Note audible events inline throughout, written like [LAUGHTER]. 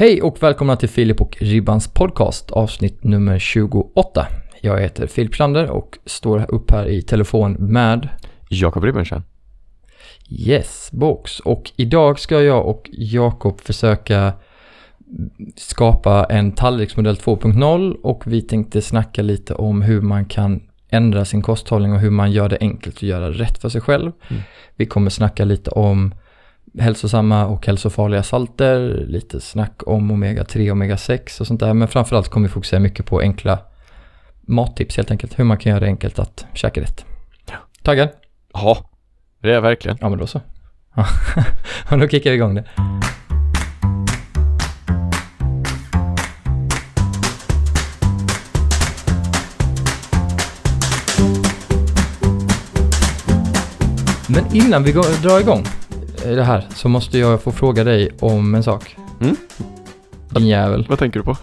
Hej och välkomna till Filip och Ribbans podcast avsnitt nummer 28. Jag heter Filip Schlander och står upp här i telefon med Jakob Ribbenstein. Yes Box. Och idag ska jag och Jakob försöka skapa en tallriksmodell 2.0 och vi tänkte snacka lite om hur man kan ändra sin kosthållning och hur man gör det enkelt att göra rätt för sig själv. Mm. Vi kommer snacka lite om hälsosamma och hälsofarliga salter, lite snack om omega-3 och omega-6 och sånt där. Men framförallt kommer vi fokusera mycket på enkla mattips helt enkelt. Hur man kan göra det enkelt att käka rätt. Ja. Taggad? Ja, det är jag verkligen. Ja men då så. Ja, [LAUGHS] då kickar vi igång det. Men innan vi går, drar igång det här så måste jag få fråga dig om en sak. Mm? Din jävel. Vad tänker du på?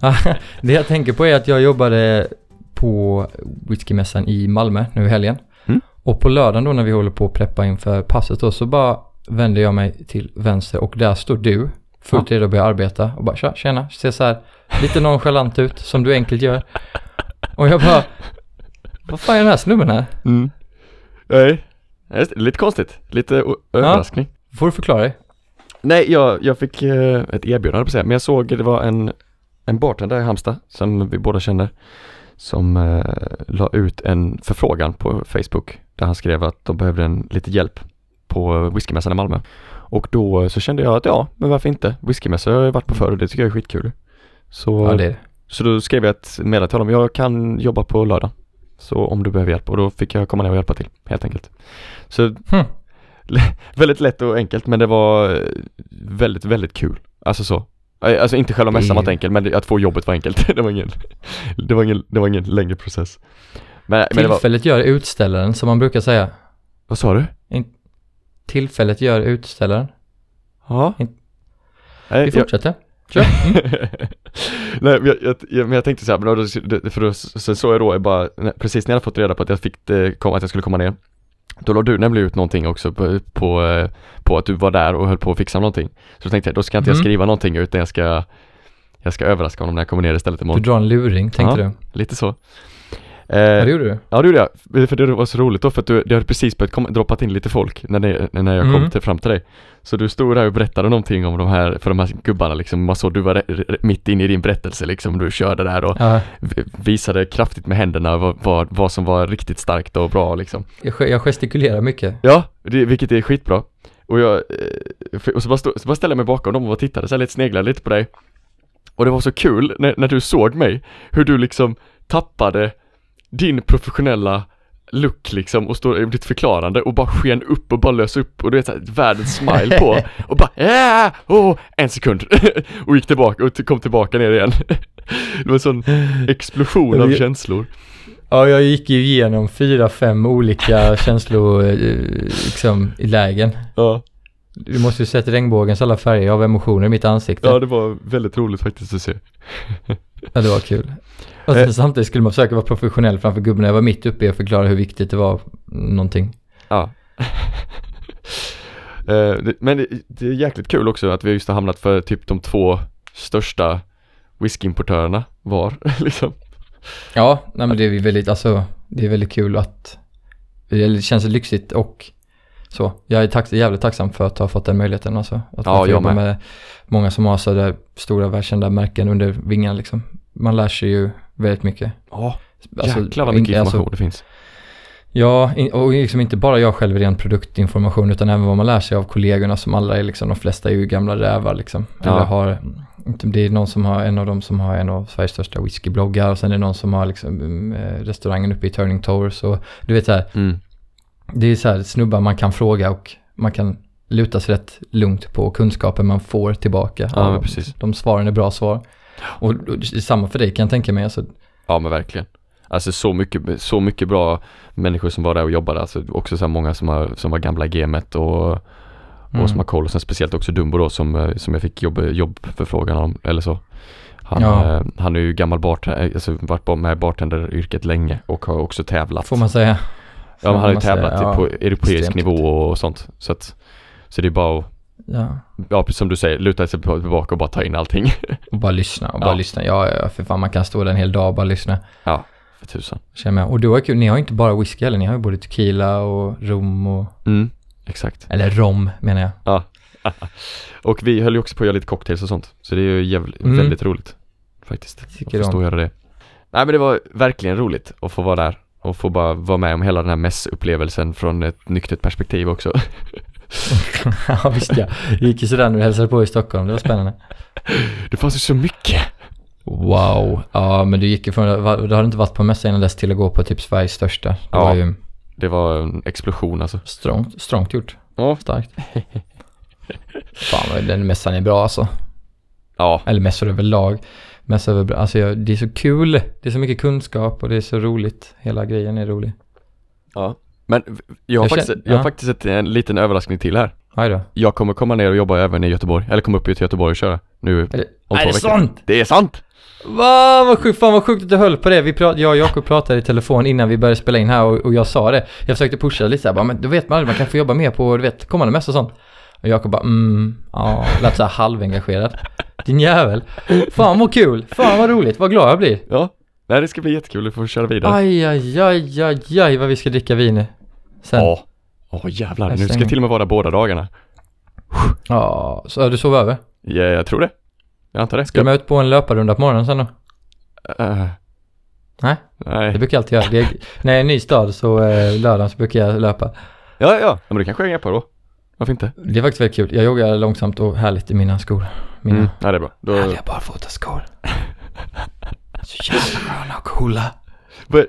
[LAUGHS] det jag tänker på är att jag jobbade på whiskymässan i Malmö nu i helgen. Mm. Och på lördagen då när vi håller på att preppa inför passet då så bara vänder jag mig till vänster och där står du fullt redo att börja arbeta och bara tja, tjena, ser så här lite nonchalant ut som du enkelt gör. Och jag bara, vad fan är den här snubben här? Mm. Nej, Det, lite konstigt. Lite o- överraskning. Får du förklara dig? Nej, jag, jag fick eh, ett erbjudande på säga, men jag såg det var en, en bartender i Halmstad som vi båda känner som eh, la ut en förfrågan på Facebook där han skrev att de behövde en, lite hjälp på whiskymässan i Malmö. Och då eh, så kände jag att ja, men varför inte? Whiskymässor har jag varit på förr och det tycker jag är skitkul. Så, Ja, det är det. så då skrev jag ett meddelande till honom, jag kan jobba på lördag. Så om du behöver hjälp och då fick jag komma ner och hjälpa till helt enkelt. Så Hm. [LAUGHS] väldigt lätt och enkelt men det var eh, väldigt, väldigt kul. Alltså så. Alltså inte själva mässan var enkelt men att få jobbet var enkelt. [LAUGHS] det var ingen, det var ingen, det var ingen längre process. Men, men det var, Tillfället gör utställaren som man brukar säga. vad sa du? Tillfället gör utställaren. Ja. In- Vi fortsätter. Kör. Mm. [LAUGHS] Nej men jag, jag, jag, men jag tänkte så här, men då, för då, så såg jag då, jag bara, precis när jag hade fått reda på att jag fick det, kom, att jag skulle komma ner Då la du nämligen ut någonting också på, på, eh, på att du var där och höll på att fixa någonting Så då tänkte jag, då ska inte jag Mm. skriva någonting utan jag ska Jag ska överraska honom när jag kommer ner istället Du imorgon drar en luring, tänkte Ja. du. Lite så Ja, eh, det gjorde du. Ja det gjorde jag, för det var så roligt då för att du, det hade precis börjat komma, droppat in lite folk när, det, när jag kom Mm. till, fram till dig Så du stod där och berättade någonting om de här, för de här gubbarna liksom, man såg du var re- re- mitt inne i din berättelse liksom, du körde där och Ja, visade kraftigt med händerna vad, vad, vad som var riktigt starkt och bra liksom jag, jag gestikulerar mycket. Ja, det, vilket är skitbra Och jag, eh, och så bara, stod, så bara ställde jag mig bakom dem och tittade så här lite sneglade lite på dig Och det var så kul när, när du såg mig, hur du liksom tappade din professionella look liksom och stod i ditt förklarande och bara sken upp och bara lös upp och du vet såhär världens smile på [LAUGHS] och bara ja, oh, en sekund. [LAUGHS] Och gick tillbaka och kom tillbaka ner igen. [LAUGHS] Det var en sån explosion av känslor. Ja, jag gick ju igenom fyra, fem olika känslor, eh, liksom, i lägen. Ja, Du måste ju sett regnbågens alla färger av emotioner i mitt ansikte. ja det var väldigt roligt faktiskt att se [LAUGHS] Ja, det var kul. Och Eh. sen, samtidigt skulle man försöka vara professionell framför gubben. Jag var mitt uppe i att förklara hur viktigt det var, någonting. Ja. [LAUGHS] Eh, det- Men det, det är jäkligt kul också att vi just har hamnat för typ de två största whiskyimportörerna var [LAUGHS] liksom. Ja, nej men det är väldigt, alltså, det är väldigt kul att, det känns lyxigt och så. Jag är tack, jävligt tacksam för att ha fått den möjligheten alltså. Att Ja, man får jag jobba med. med många som har sådär stora välkända märken under vingarna liksom. Man lär sig ju väldigt mycket. Ja, Alltså, jäklar vad mycket in- alltså, information det finns. Ja, och liksom inte bara jag själv ren produktinformation utan även vad man lär sig av kollegorna som alla är liksom, de flesta är ju gamla rävar liksom. Ja. Eller har, det är någon som har, en av dem som har en av Sveriges största whiskybloggar och sen är det någon som har liksom eh, restaurangen uppe i Turning Towers och du vet så här, Mm. Det är så här snubbar man kan fråga och man kan luta sig rätt lugnt på kunskapen man får tillbaka. Ja, men precis. De svaren är bra svar. Och, och samma för dig kan jag tänka mig. Alltså, Ja men verkligen. Alltså så mycket, så mycket bra människor som var där och jobbade, alltså också så här många som, har, som var gamla i gamet och, och Mm. som har koll och sen speciellt också Dumbo då som, eh, som jag fick jobb, jobbförfrågan om, eller så. Han, Ja. eh, han är ju gammal bartender, alltså varit med i bartenderyrket länge och har också tävlat. får man säga. Ja, han har ju tävlat säga, på europeisk extremt. nivå och sånt. Så att, så det är bara att Ja. Ja, som du säger, luta sig tillbaka och bara ta in allting. [LAUGHS] Och bara lyssna och bara Ja. lyssna. Ja, ja, för fan man kan stå där en hel dag och bara lyssna. För tusan. Känner jag. Och då är kul, ni har ju inte bara whisky heller, ni har ju både tequila och rom och, Mm, exakt. eller rom menar jag. [LAUGHS] Och vi höll ju också på att göra lite cocktails och sånt. Så det är ju jävligt, Mm. väldigt roligt. Faktiskt. Tycker att få stå och göra det. Nej men det var verkligen roligt att få vara där. Och få bara vara med om hela den här mässupplevelsen från ett nyktert perspektiv också. [LAUGHS] ja visst ja. Det gick ju sådär när du hälsade på i Stockholm, det var spännande. [LAUGHS] Det fanns ju så mycket. Wow. Ja men du gick ju från, va- du hade inte varit på en mässa innan dess till att gå på typ Sveriges största. Det Ja. var ju Det var en explosion alltså. strångt, strångt gjort. Ja. Starkt. Fan den mässan är bra alltså. Ja, Eller mässor överlag. Mässor över, alltså jag, det är så kul. Det är så mycket kunskap och det är så roligt. Hela grejen är rolig. ja. Men jag har Jag faktiskt, känner- jag har ja. faktiskt ett, en liten överraskning till här. Då. Jag kommer komma ner och jobba även i Göteborg. Eller komma upp till Göteborg och köra. Nu Är det, om är det sant? Det är sant! Va, vad sjukt, fan vad sjukt att du höll på det. Vi prat, jag och Jakob pratade i telefon innan vi började spela in här och, och jag sa det. Jag försökte pusha lite såhär, bara, men då vet man aldrig, man kan få jobba mer på, du vet, kommande mässor och sånt. Och Jakob bara, mm, ja, lät såhär halvengagerad. Din jävel. Fan vad kul, fan vad roligt, vad glad jag blir. Ja. Nej det ska bli jättekul att få köra vidare. Aj, aj, aj, aj, aj, vad vi ska dricka vin sen. Ja. Åh jävlar, Jag nu ska jag till och med vara där båda dagarna. Ja, så du sov över? Ja, jag tror det. Jag antar det. Ska du med ut på en löparrunda på morgonen sen då? Eh, Nej, det nej. brukar jag alltid göra. Det är, när jag är i ny stad så eh, lördagen så brukar jag löpa. Ja, ja, men det kanske jag är på då. Varför inte? Det är faktiskt väldigt kul. Jag joggar långsamt och härligt i mina skor. Mina Mm. Ja, det är bra. Då, härliga barfotaskor. [LAUGHS] Så jävla sköna och coola.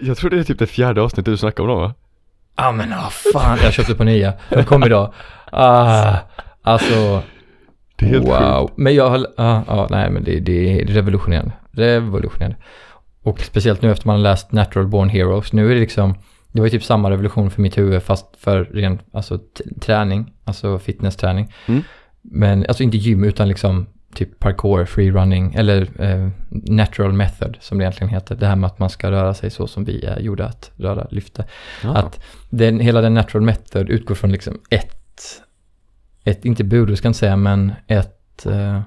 Jag tror det är typ det fjärde avsnittet du snackar om då va? Ja men vad fan, jag köpte på nya. De kom idag. Ah, alltså, Det är helt wow. sjukt. Men jag har, ja, ja, nej men det, det är revolutionerande. Revolutionerande. Och speciellt nu efter man har läst Natural Born Heroes. Nu är det liksom, det var ju typ samma revolution för mitt huvud fast för ren, alltså träning, alltså fitnessträning. Mm. Men, alltså inte gym utan liksom typ parkour, freerunning eller eh, natural method som det egentligen heter. Det här med att man ska röra sig så som vi är gjorda att röra, lyfta. Ja. Att den, hela den natural method utgår från liksom ett, ett inte bud ska jag inte säga, men ett, eh,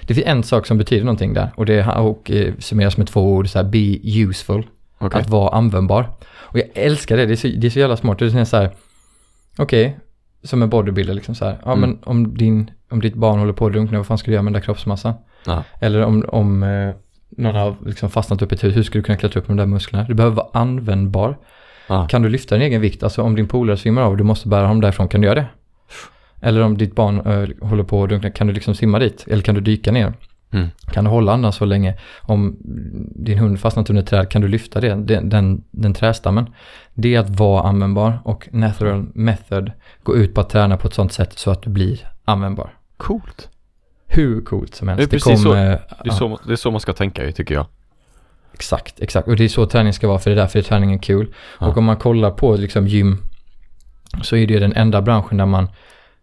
det finns en sak som betyder någonting där och det och, eh, summeras med två ord, så här be useful, Okej. att vara användbar. Och jag älskar det, det är så, det är så jävla smart. Det är så här, okej, som en bodybuilder liksom så här, ja Mm. men om, din, om ditt barn håller på att drunkna, vad fan ska du göra med den där kroppsmassan? Ja. Eller om, om eh, någon har liksom fastnat upp i ett hus, hur ska du kunna klättra upp med de där musklerna? Du behöver vara användbar. Ja. Kan du lyfta din egen vikt? Alltså om din polare svimmar av och du måste bära honom därifrån, kan du göra det? Eller om ditt barn eh, håller på att drunkna, kan du liksom simma dit? Eller kan du dyka ner? Mm. Kan du hålla andan så länge? Om din hund fastnat under ett träd, kan du lyfta det? Den, den, den trästammen. Det är att vara användbar och natural method går ut på att träna på ett sånt sätt så att du blir användbar. Coolt. Hur coolt som helst. Det är precis så. eh, Det är, ja. så, det är så man ska tänka ju, tycker jag. Exakt, exakt. Och det är så träning ska vara, för det är därför är kul. Ja. Och om man kollar på liksom gym så är det den enda branschen där man,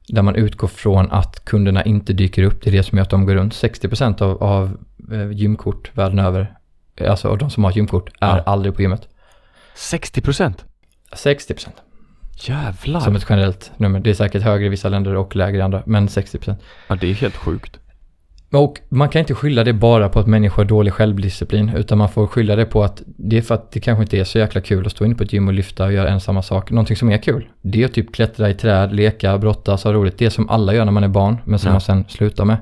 där man utgår från att kunderna inte dyker upp. Det är det som gör att de går runt. 60% av, av eh, gymkort världen över, eh, alltså av de som har gymkort, är Ja. aldrig på gymmet. 60 procent? 60% Jävlar. som ett generellt nummer. Det är säkert högre i vissa länder och lägre i andra, men 60%. Ja, det är helt sjukt. Och man kan inte skylla det bara på att människor har dålig självdisciplin, utan man får skylla det på att det är för att det kanske inte är så jäkla kul att stå inne på ett gym och lyfta och göra en samma sak. Någonting som är kul, det är att typ klättra i träd, leka, brottas, ha roligt. Det som alla gör när man är barn, men som Ja. man sen slutar med.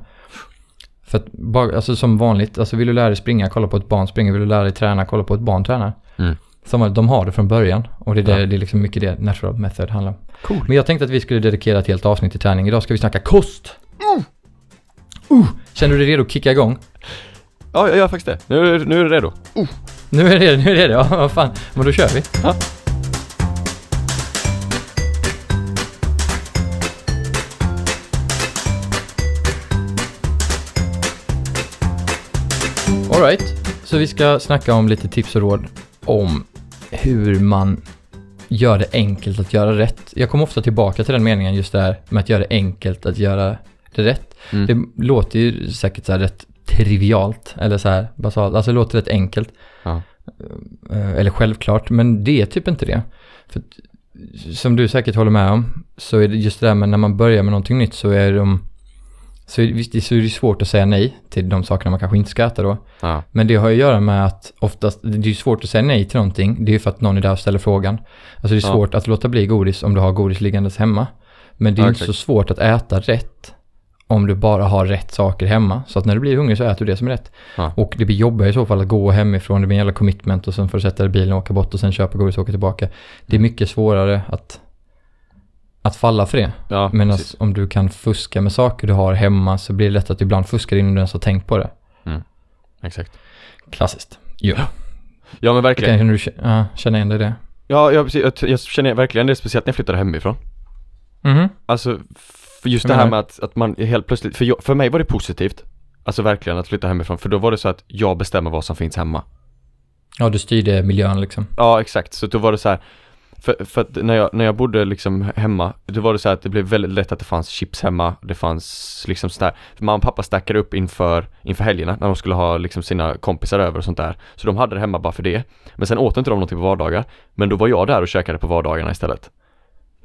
För att, bara, alltså som vanligt, alltså vill du lära dig springa, kolla på ett barn springa. Vill du lära dig träna, kolla på ett barn träna. Mm. Som de har det från början. Och det är, det, Ja. det är liksom mycket det natural method handlar om. Cool. Men jag tänkte att vi skulle dedikera ett helt avsnitt till träning. Idag ska vi snacka kost. Uh, känner du dig redo att kicka igång? Ja, jag gör faktiskt det. Nu, är- nu är det redo. Nu är det nu är det, ja vad fan. Men då kör vi. Ja. Alright, så vi ska snacka om lite tips och råd om hur man gör det enkelt att göra rätt. Jag kommer ofta tillbaka till den meningen just där med att göra det enkelt att göra det rätt. Mm. Det låter ju säkert så här rätt trivialt eller så här basalt, alltså det låter rätt enkelt. Ja. Eh, Eller självklart, men det är typ inte det. För som du säkert håller med om, så är det just det där med när man börjar med någonting nytt så är de, så är, visst, så är det svårt att säga nej till de sakerna man kanske inte ska äta då. Ja. Men det har att göra med att oftast, det är svårt att säga nej till någonting, det är ju för att någon är där och ställer frågan. Alltså det är Ja. svårt att låta bli godis om du har godis liggandes hemma. Men det är ju inte så svårt att äta rätt om du bara har rätt saker hemma. Så att när du blir hungrig så äter du det som är rätt. Ja. Och det blir jobbigare i så fall att gå hemifrån, det blir en jävla commitment och sen får du sätta dig i bilen och åka bort och sen köpa godis och åka tillbaka. Det är mycket svårare att, att falla för det. Ja, alltså, om du kan fuska med saker du har hemma så blir det lätt att du ibland fuskar innan du ens har tänkt på det. Exakt. Klassiskt. Jo. Ja men verkligen. Kan du ja, känna igen dig i det? Ja, ja precis. Jag, jag känner verkligen det, speciellt när jag flyttade hemifrån. Mhm. Alltså, för just det här med att, att man helt plötsligt, för, jag, för mig var det positivt. Alltså verkligen att flytta hemifrån, för då var det så att jag bestämmer vad som finns hemma. Ja, du styrde miljön liksom. Ja, exakt. Så då var det så här, för, för att när jag, när jag bodde liksom hemma, då var det så här att det blev väldigt lätt att det fanns chips hemma, det fanns liksom sådär, mamma och pappa stackade upp inför, inför helgerna när de skulle ha liksom sina kompisar över och sånt där. Så de hade det hemma bara för det. Men sen åt inte de någonting på vardagar, men då var jag där och käkade på vardagarna istället.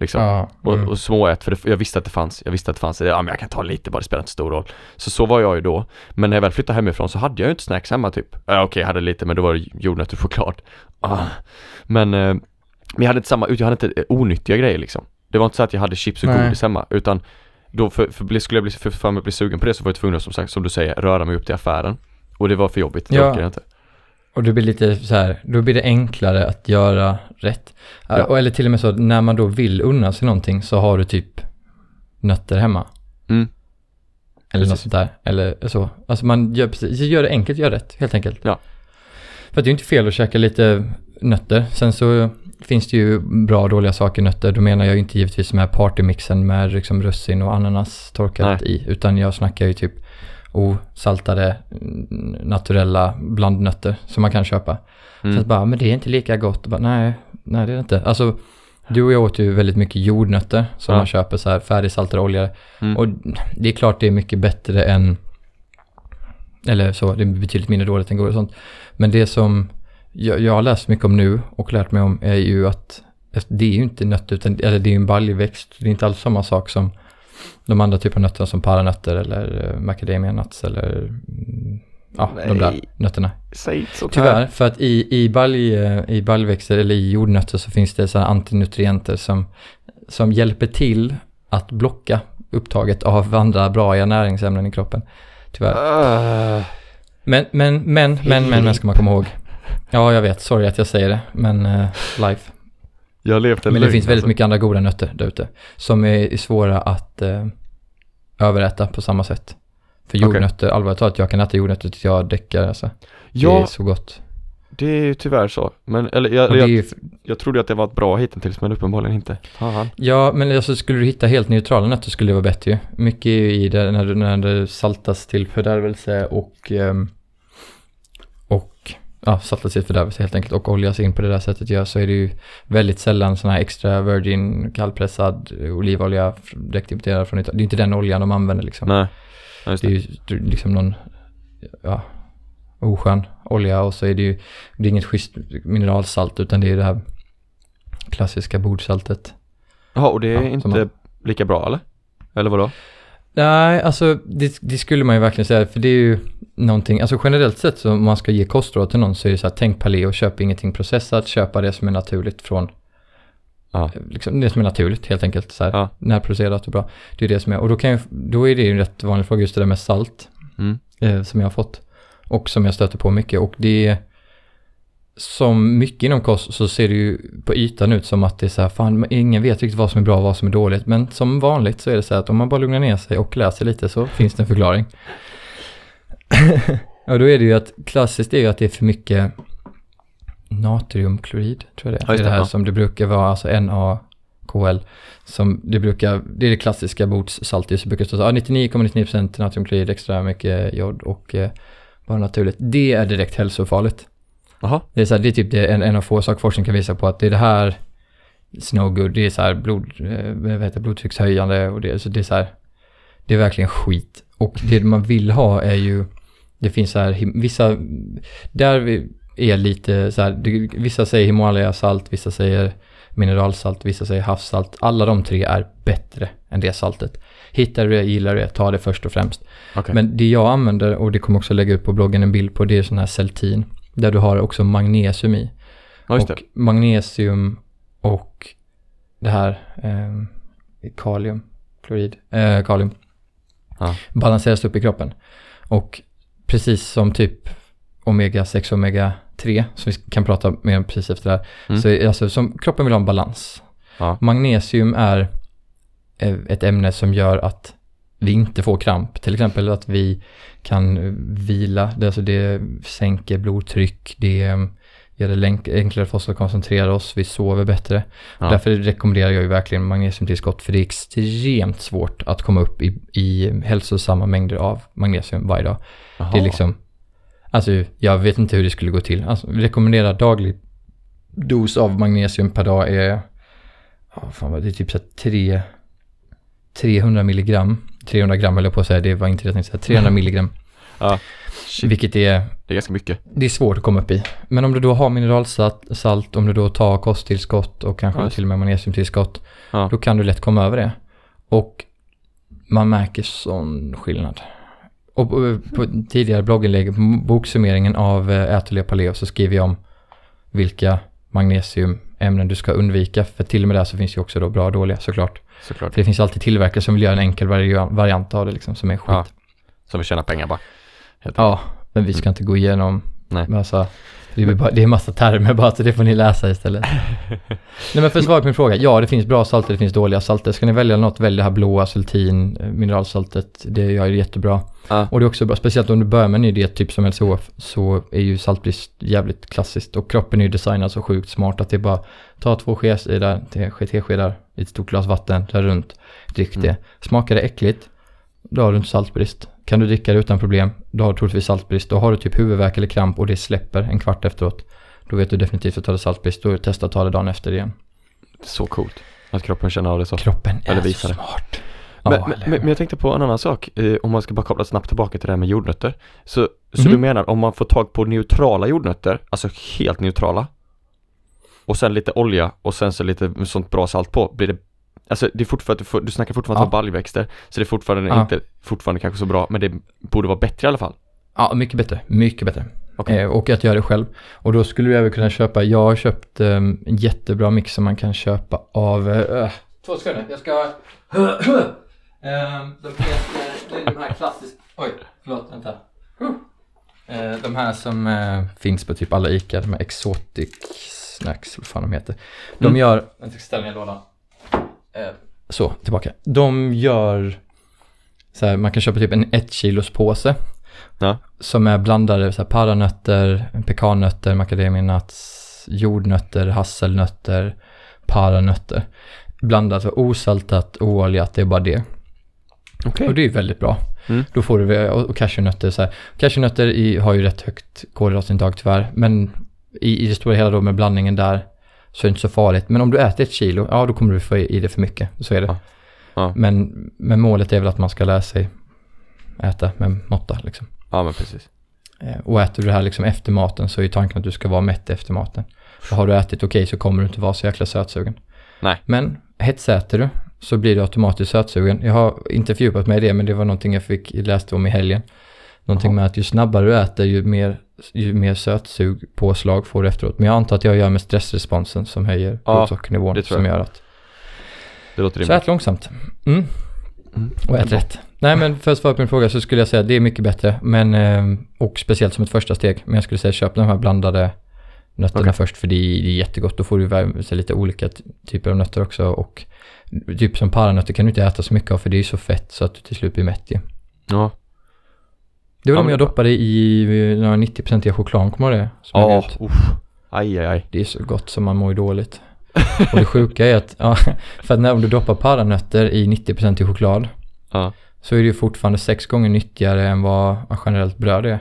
Liksom. Ja. Och, Mm. och småät, för det, jag visste att det fanns, jag visste att det fanns, ja men jag kan ta lite bara, det spelar inte stor roll. Så så var jag ju då. Men när jag väl flyttade hemifrån så hade jag ju inte snacks hemma typ. Ja okej, jag hade lite men då var det jordnötter och choklad. Ah. Men, eh, men jag hade inte samma, jag hade inte eh, onyttiga grejer liksom. Det var inte så att jag hade chips och Nej. godis hemma, utan då för, för, skulle jag bli, för, för mig bli sugen på det så var jag tvungen som sagt, som du säger, röra mig upp till affären. Och det var för jobbigt, det Ja. orkade jag inte. Och det blir lite så här, då blir det enklare att göra rätt. Ja. Och Eller till och med så när man då vill unna sig någonting så har du typ nötter hemma. Mm. Eller något Precis. sånt där. Eller så. Alltså man gör precis, gör det enkelt, gör rätt helt enkelt. Ja. För att det är inte fel att käka lite nötter. Sen så finns det ju bra och dåliga saker i nötter. Då menar jag ju inte givetvis med partymixen med liksom russin och ananas torkat i. Utan jag snackar ju typ osaltade, naturella blandnötter som man kan köpa. Mm. Så att bara, men det är inte lika gott. Bara, nej, nej det är det inte. Alltså, du och jag åt ju väldigt mycket jordnötter som Ja. man köper så här färdigsaltade oljor. Mm. Och det är klart det är mycket bättre än, eller så, det är betydligt mindre dåligt än godis och sånt. Men det som jag, jag har läst mycket om nu och lärt mig om är ju att det är ju inte nötter, utan, eller det är ju en baljväxt. Det är inte alls samma sak som de andra typerna av nötter som paranötter eller uh, macadamia nuts eller mm, ja, de där Nej. nötterna. Säg inte sånt här. Tyvärr, för att i, i, balj, i baljväxter eller i jordnötter så finns det sådana antinutrienter som, som hjälper till att blocka upptaget av andra bra näringsämnen i kroppen. Tyvärr. Uh, Men, men, men, men, men, men ska man komma ihåg. Ja, jag vet. Sorry att jag säger det. Men uh, life. Jag har levt ett Men det lögn, finns väldigt alltså. mycket andra goda nötter där ute. Som är svåra att uh, överäta på samma sätt. För jordnötter, allvarligt talat, jag kan äta jordnötter tills jag däckar alltså. Det är Ja, så gott. det är ju tyvärr så. Men, eller jag, jag, ju, jag trodde att det var ett bra hittills men uppenbarligen inte. Fan. Ja, men alltså skulle du hitta helt neutrala nötter skulle det vara bättre ju. Mycket är ju i det när, när det saltas till fördärvelse och och ja, saltas till fördärvelse helt enkelt och oljas in på det där sättet gör så är det ju väldigt sällan sån här extra virgin kallpressad olivolja direkt importerad från Italien. Det är inte den oljan de använder liksom. Nej. Ja, just Det är det. ju liksom någon ja, oskön olja och så är det ju det är inget schysst mineralsalt utan det är det här klassiska bordsaltet. Jaha, och det är Ja, inte man- lika bra eller? Eller vadå? Nej, alltså det, det skulle man ju verkligen säga, för det är ju någonting, alltså generellt sett så om man ska ge kostråd till någon så är det så här, tänk paleo, köp ingenting processat, köpa det som är naturligt från, Ja. liksom det som är naturligt helt enkelt, så här, Ja. närproducerat och bra. Det är det som är, och då kan ju, då är det ju en rätt vanlig fråga just det där med salt, Mm. eh, som jag har fått, och som jag stöter på mycket, och det är, som mycket inom kost så ser det ju på ytan ut som att det är så här, fan ingen vet riktigt vad som är bra och vad som är dåligt. Men som vanligt så är det så här att om man bara lugnar ner sig och läser lite så finns det en förklaring. [LAUGHS] och då är det ju att klassiskt är ju att det är för mycket natriumklorid, tror jag det är. Ja, det det här ja. som det brukar vara, alltså NaKL. Som det brukar, det är det klassiska bordssaltet, så brukar det stå så här, ah, 99,99% natriumklorid, extra mycket jod och eh, bara naturligt. Det är direkt hälsofarligt. Jaha. Det är, så här, det är typ det, en, en av få saker forskning kan visa på att det är det här it's no good. Det är så här blod, eh, vad heter blodtryckshöjande och det, så det är så här, det är verkligen skit. Och det man vill ha är ju, det finns så här, vissa, där är lite så här, det, vissa säger Himalaya salt, vissa säger mineralsalt, vissa säger havssalt. Alla de tre är bättre än det saltet. Hittar du det, gillar du det, ta det först och främst. Okej. Men det jag använder, och det kommer också lägga ut på bloggen en bild på, det är sån här Celtin. Där du har också magnesium i. Ja, just det. och magnesium och det här eh, kalium, klorid, eh, kalium Ja. balanseras upp i kroppen. Och precis som typ omega 6 och omega 3, som vi kan prata mer om precis efter det här, Mm. så är alltså som kroppen vill ha en balans. Ja. Magnesium är eh, ett ämne som gör att vi inte får kramp. Till exempel att vi kan vila, det, alltså det sänker blodtryck, det gör det enklare för oss att koncentrera oss, vi sover bättre. Ja. Därför rekommenderar jag ju verkligen magnesiumtillskott för det är extremt svårt att komma upp i, i hälsosamma mängder av magnesium varje dag. Jaha. Det är liksom, alltså jag vet inte hur det skulle gå till. Alltså, vi rekommenderar daglig dos av magnesium per dag är, ja fan vad det är typ så här tre, 300 milligram. 300 gram jag på att säga, det var inte det jag tänkte säga. 300 [LAUGHS] milligram, Ja. Shit, vilket är, det är ganska mycket. det är svårt att komma upp i. Men om du då har mineralsalt, salt, om du då tar kosttillskott och kanske Ja, till och med magnesiumtillskott, Ja. då kan du lätt komma över det. Och man märker sån skillnad. Och på, på tidigare blogginlägg, m- boksummeringen av eh, Ät och le paleo, så skriver jag om vilka magnesiumämnen du ska undvika. För till och med där så finns ju också då bra och dåliga såklart. Såklart. För det finns alltid tillverkare som vill göra en enkel vari- variant av det liksom, som är skit. Ja. Som vill tjäna pengar bara. Ja, men vi ska inte gå igenom Nej. massa, det är, bara, det är massa termer bara, så det får ni läsa istället. [LAUGHS] Nej men för att svara på min fråga, ja det finns bra salter, det finns dåliga salter. Ska ni välja något, välj det här blåa Sultin, eh, mineralsaltet, det gör det jättebra. Ja. Och det är också bra, speciellt om du börjar med en ny diet, typ som LCHF, så är ju saltbrist jävligt klassiskt. Och kroppen är ju designad så sjukt smart att det är bara, ta två skedar, te- teskedar i ett stort glas vatten, rör runt, drick Mm. det. Smakar det äckligt, då har du inte saltbrist. Kan du dricka det utan problem, då har du troligtvis saltbrist. Då har du typ huvudvärk eller kramp och det släpper en kvart efteråt. Då vet du definitivt att du har saltbrist. Då testa att ta det dagen efter igen. Så coolt. Att kroppen känner av det så. Kroppen är Eller så visar det. smart. Men, Ja, men, men, jag tänkte på en annan sak, eh, om man ska bara koppla snabbt tillbaka till det här med jordnötter. Så, så Mhm. du menar om man får tag på neutrala jordnötter, alltså helt neutrala, och sen lite olja och sen så lite sånt bra salt på, blir det Alltså det är fortfarande, du, snackar fortfarande Ja. om baljväxter, så det är fortfarande Ja. inte, fortfarande kanske så bra, men det borde vara bättre i alla fall. Ja, mycket bättre. Mycket bättre. Okej. Eh, och att göra det själv. Och då skulle du även kunna köpa, jag har köpt eh, en jättebra mix som man kan köpa av... Eh, två sekunder, jag ska... [CLEARS THROAT] Ehm, de heter, det är de här klassiska... Oj, förlåt, vänta. Eh, de här som eh, finns på typ alla ICA, de här Exotic Snacks, vad fan de heter. De Mm. gör... Jag ska ställa ner lådan. Eh, så, tillbaka. De gör... Så här, man kan köpa typ en ett kilos påse. Ja. Som är blandade så här, paranötter, pekannötter, macadamia nuts, jordnötter, hasselnötter, paranötter. Blandat och osaltat, ooljat, det är bara det. Okej. Och det är väldigt bra. Mm. Då får du, och och cashewnötter så här. Cashewnötter i, har ju rätt högt kolhydratintag tyvärr, men i, i det stora hela då med blandningen där så är det inte så farligt. Men om du äter ett kilo, ja då kommer du få i det för mycket. Så är det. Ja. Ja. Men, men målet är väl att man ska lära sig äta med måtta liksom. Ja men precis. Eh, Och äter du det här liksom efter maten så är ju tanken att du ska vara mätt efter maten. För har du ätit okej så kommer du inte vara så jäkla sötsugen. Nej. Men hetsäter du så blir du automatiskt sötsugen. Jag har inte fördjupat mig i det men det var någonting jag fick läste om i helgen. Någonting Jaha. med att ju snabbare du äter ju mer, ju mer sötsug påslag får du efteråt. Men jag antar att jag gör med stressresponsen som höjer Ja, blodsockernivån det tror som jag. gör att Det låter så rimligt. ät långsamt. Mm. Mm. Och ät rätt. Nej men för att svara på din fråga så skulle jag säga att det är mycket bättre. Men, eh, och speciellt som ett första steg. Men jag skulle säga köp de här blandade nötterna Okej. först för det är, det är jättegott. Då får du så lite olika ty- typer av nötter också. Och typ som paranötter kan du inte äta så mycket av för det är ju så fett så att du till slut blir mätt ju. Ja. Det var Ja, de jag doppade i eh, några 90% choklad, kommer du det? Som Ja, uff. Aj, aj, aj. Det är så gott som man mår ju dåligt. Och det sjuka är att, [LAUGHS] ja, för att när du doppar paranötter i 90% choklad Ja. så är det ju fortfarande sex gånger nyttigare än vad generellt bröd är.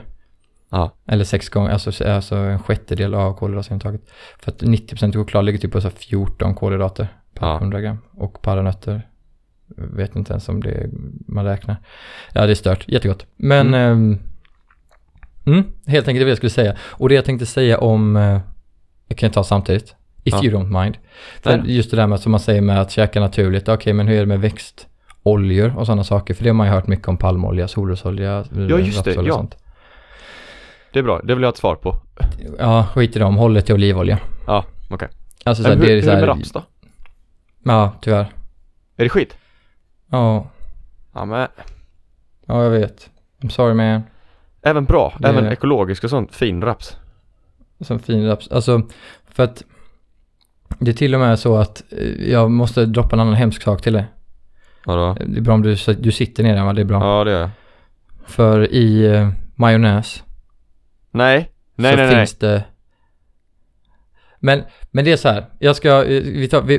Ja. Eller sex gånger, alltså, alltså en sjättedel av kolhydratsintaget. För att 90% choklad ligger typ på så här 14 kolhydrater per Ja. 100 gram. Och paranötter, vet inte ens om det man räknar. Ja, det är stört. Jättegott. Men, mm. mm, helt enkelt det jag skulle säga. Och det jag tänkte säga om, eh, jag kan ta samtidigt. If Ja. you don't mind. För just det där med som man säger med att käka naturligt, okej men hur är det med växtoljor och sådana saker? För det har man ju hört mycket om palmolja, solrosolja, Ja, just det, ja. sånt. Det är bra, det vill jag ha ett svar på. Ja, skit i dem, håll det till olivolja. Ja, okej. Alltså så Men här, hur, det är hur är det med raps då? Ja, tyvärr. Är det skit? Ja, Ja men, ja jag vet. I'm sorry man. även bra, Det- även ekologisk och sånt, fin raps. Som fin raps. Alltså, för att det är till och med så att eh, jag måste droppa en annan hemsk sak till dig. Vadå? Det är bra om du, du sitter ner va? Det är bra. Ja det är jag. För i eh, majonnäs Nej, nej så nej nej. finns det... Men, men det är så här, jag ska, eh, vi tar, vi,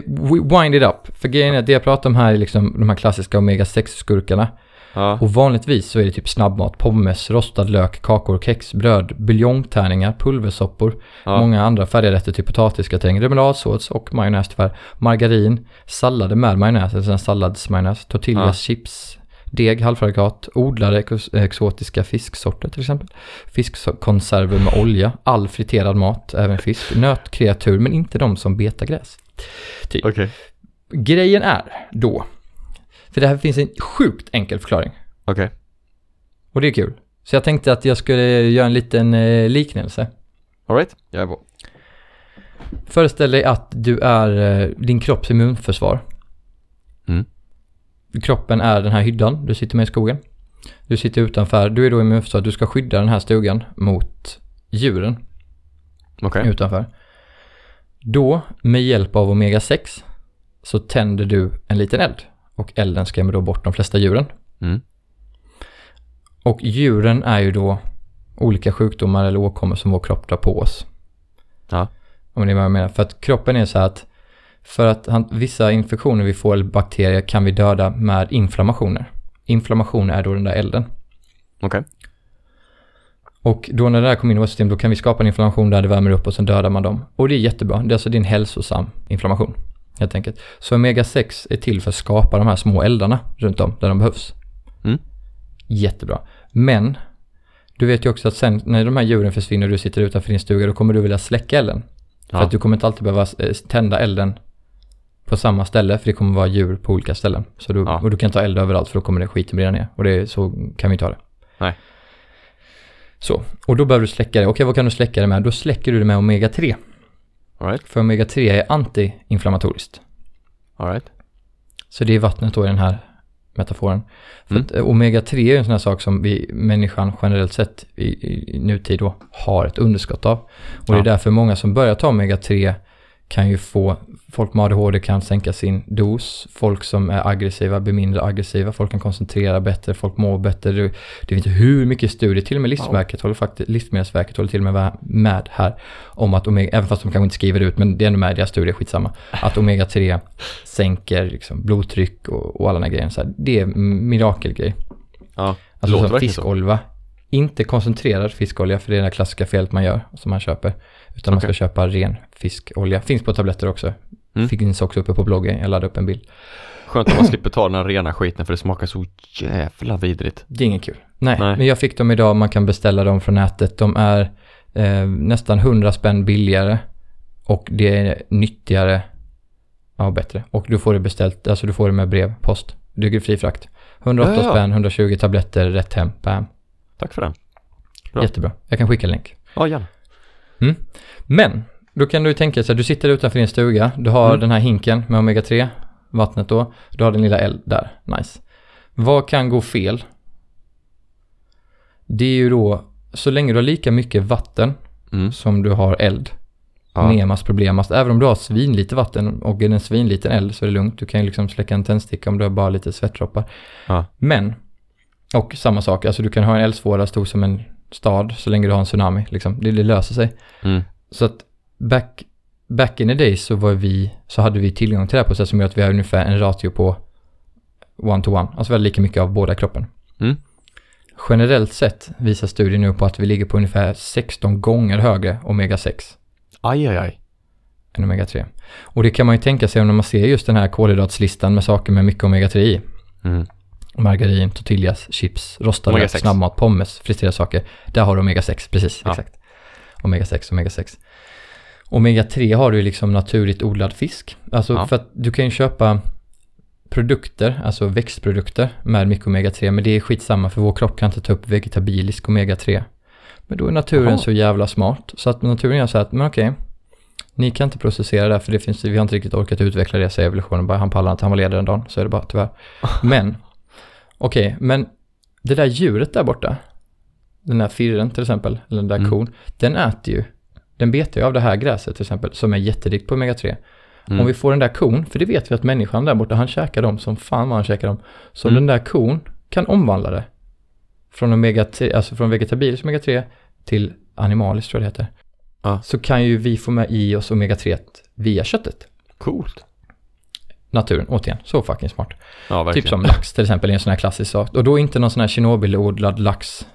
wind it up. För grejen är det jag pratar om här är liksom de här klassiska omega-6-skurkarna. Ja, Och vanligtvis så är det typ snabbmat, pommes, rostad lök, kakor, kex, bröd, buljongtärningar, pulversoppor, ja. många andra färdiga rätter till potatisgratäng, remouladsås och majonnäs tyvärr, margarin, sallader med majonnäs, eller salladsmajonnäs, tortillas, Ja. chips, deg, halvfabrikat, odlade ex- exotiska fisksorter till exempel, fiskkonserver med olja, all friterad mat, även fisk, nötkreatur men inte de som betar gräs. Typ. Okej. Grejen är då, för det här finns en sjukt enkel förklaring. Okej. Och det är kul. Så jag tänkte att jag skulle göra en liten eh, liknelse. Alright, jag är på. Föreställ dig att du är eh, din kropps immunförsvar. Mm. Kroppen är den här hyddan du sitter med i skogen. Du sitter utanför, du är då immunförsvar, du ska skydda den här stugan mot djuren Okej. utanför. Då, med hjälp av omega-6, så tänder du en liten eld. Och elden skrämmer då bort de flesta djuren. Mm. Och djuren är ju då olika sjukdomar eller åkommor som vår kropp drar på oss. Ja. Om ni vad jag menar. För att kroppen är så här att för att han, vissa infektioner vi får eller bakterier kan vi döda med inflammationer. Inflammation är då den där elden. Okej. Och då när det där kommer in i vårt system då kan vi skapa en inflammation där det värmer upp och sen dödar man dem. Och det är jättebra. Det är alltså din hälsosam inflammation. Helt enkelt. Så omega-6 är till för att skapa de här små eldarna runt om där de behövs. Mm. Jättebra. Men du vet ju också att sen när de här djuren försvinner och du sitter utanför din stuga då kommer du vilja släcka elden. För Ja. att du kommer inte alltid behöva eh, tända elden på samma ställe för det kommer vara djur på olika ställen. Så du, Ja. Och du kan ha eld överallt för då kommer det skiten brinna ner. Och det, så kan vi inte ha det. Nej. Så, och då behöver du släcka det. Okej, vad kan du släcka det med? Då släcker du det med omega-3. Alright. För omega-3 är antiinflammatoriskt. Alright. Så det är vattnet då i den här metaforen. För Mm. att eh, omega-3 är en sån här sak som vi, människan generellt sett i, i, nutid då har ett underskott av. Och det Ja. är därför många som börjar ta omega-3 kan ju få, folk med ADHD kan sänka sin dos, folk som är aggressiva blir mindre aggressiva, folk kan koncentrera bättre, folk mår bättre. Det, finns hur mycket studier, till och med Livsmedelsverket håller, faktiskt, Livsmedelsverket håller till och med med här om att omega, även fast de kanske inte skriver ut, men det är ändå med i deras studier, skitsamma, att omega-3 sänker liksom blodtryck och, och alla de här grejerna. Så här, det är mirakelgrej. Ja. Alltså som verkligen så. fiskolva. Inte koncentrerad fiskolja, för det är det klassiska felet man gör, som man köper. Utan man Okej. ska köpa ren fiskolja. Finns på tabletter också. Mm. Finns också uppe på bloggen, jag laddade upp en bild. Skönt att man slipper ta den här rena skiten för det smakar så jävla vidrigt. Det är inget kul. Nej, Nej. men jag fick dem idag, man kan beställa dem från nätet. De är eh, nästan 100 spänn billigare. Och det är nyttigare, ja bättre. Och du får det beställt, alltså du får det med brev, post. Det är fri frakt. 108 Ja, ja. spänn, 120 tabletter, rätt hem, bam. Tack för den. Bra. Jättebra. Jag kan skicka en länk. Ja, gärna. Men, då kan du tänka så här, du sitter utanför din stuga, du har Mm. den här hinken med omega-3, vattnet då, du har din lilla eld där, nice. Vad kan gå fel? Det är ju då, så länge du har lika mycket vatten Mm. som du har eld, Ja. nemas problemast. Även om du har svinlite vatten och en svinliten eld så är det lugnt. Du kan ju liksom släcka en tändsticka om du har bara lite svettdroppar. Ja. Men, och samma sak, alltså du kan ha en eldsvåda stor som en stad så länge du har en tsunami. Liksom. Det, det löser sig. Mm. Så att back, back in the days så var vi, så hade vi tillgång till det här på ett sätt som gör att vi har ungefär en ratio på one to one. Alltså har lika mycket av båda kroppen. Mm. Generellt sett visar studien nu på att vi ligger på ungefär 16 gånger högre omega-6 Aj, aj, aj. än omega-3. Och det kan man ju tänka sig om man ser just den här kolhydratslistan med saker med mycket omega-3 i. Mm. Margarin, tortillas, chips, rostad lök, Omega-6. snabbmat, pommes, friterade saker. Där har du omega-6, precis, Ja. exakt. Omega-6, omega-6. Omega-3 har du ju liksom naturligt odlad fisk. Alltså Ja. för att du kan ju köpa produkter, alltså växtprodukter med mycket omega-3, men det är skitsamma för vår kropp kan inte ta upp vegetabilisk omega-3. Men då är naturen Jaha. så jävla smart, så att naturen gör så här att, men okej, ni kan inte processera det här för det finns, vi har inte riktigt orkat utveckla det, säger evolutionen, bara han pallar inte, han var ledig den dagen, så är det bara tyvärr. [LAUGHS] Men, okej, men det där djuret där borta, den där firren till exempel, eller den där Mm. kon, den äter ju, den betar ju av det här gräset till exempel, som är jätterikt på omega-3. Mm. Om vi får den där kon, för det vet vi att människan där borta, han käkar dem som fan vad han käkar dem. Så Mm. den där kon kan omvandla det från, omega alltså från vegetabilisk omega-3 till animaliskt tror jag det heter. Ja. Så kan ju vi få med i oss omega-3 via köttet. Coolt. Naturen, återigen, så fucking smart. Ja. Typ som lax till exempel är en sån här klassisk sak. Och då inte någon sån här Tjernobyl-odlad lax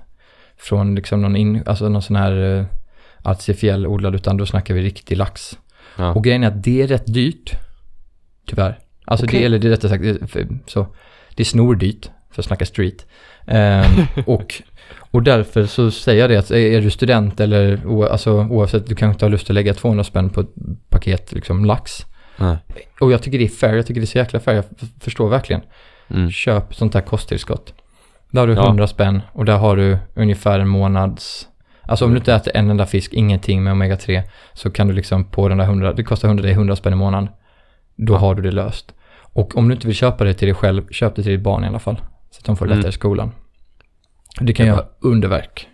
från liksom någon, in, alltså någon sån här uh, artificiell odlad, utan då snackar vi riktig lax. Ja. Och grejen är att det är rätt dyrt. Tyvärr. Alltså Okej. det, eller det är rättare sagt, för, så, det är snordyrt för att snacka street. Ehm, [LAUGHS] och, och därför så säger jag det att är du student eller o, alltså, oavsett, du kanske inte har lust att lägga 200 spänn på ett paket liksom lax. Nej. Och jag tycker det är fair, jag tycker det är så jäkla fair, jag förstår verkligen. Mm. Köp sånt här kosttillskott. Där har du Ja. 100 spänn och där har du ungefär en månads... Alltså om du inte äter en enda fisk, ingenting med omega-3, så kan du liksom på den där 100, det kostar 100 dig 100 spänn i månaden. Då Ja. har du det löst. Och om du inte vill köpa det till dig själv, köp det till ditt barn i alla fall. Så att de får det Mm. lättare i skolan. Det kan göra underverk.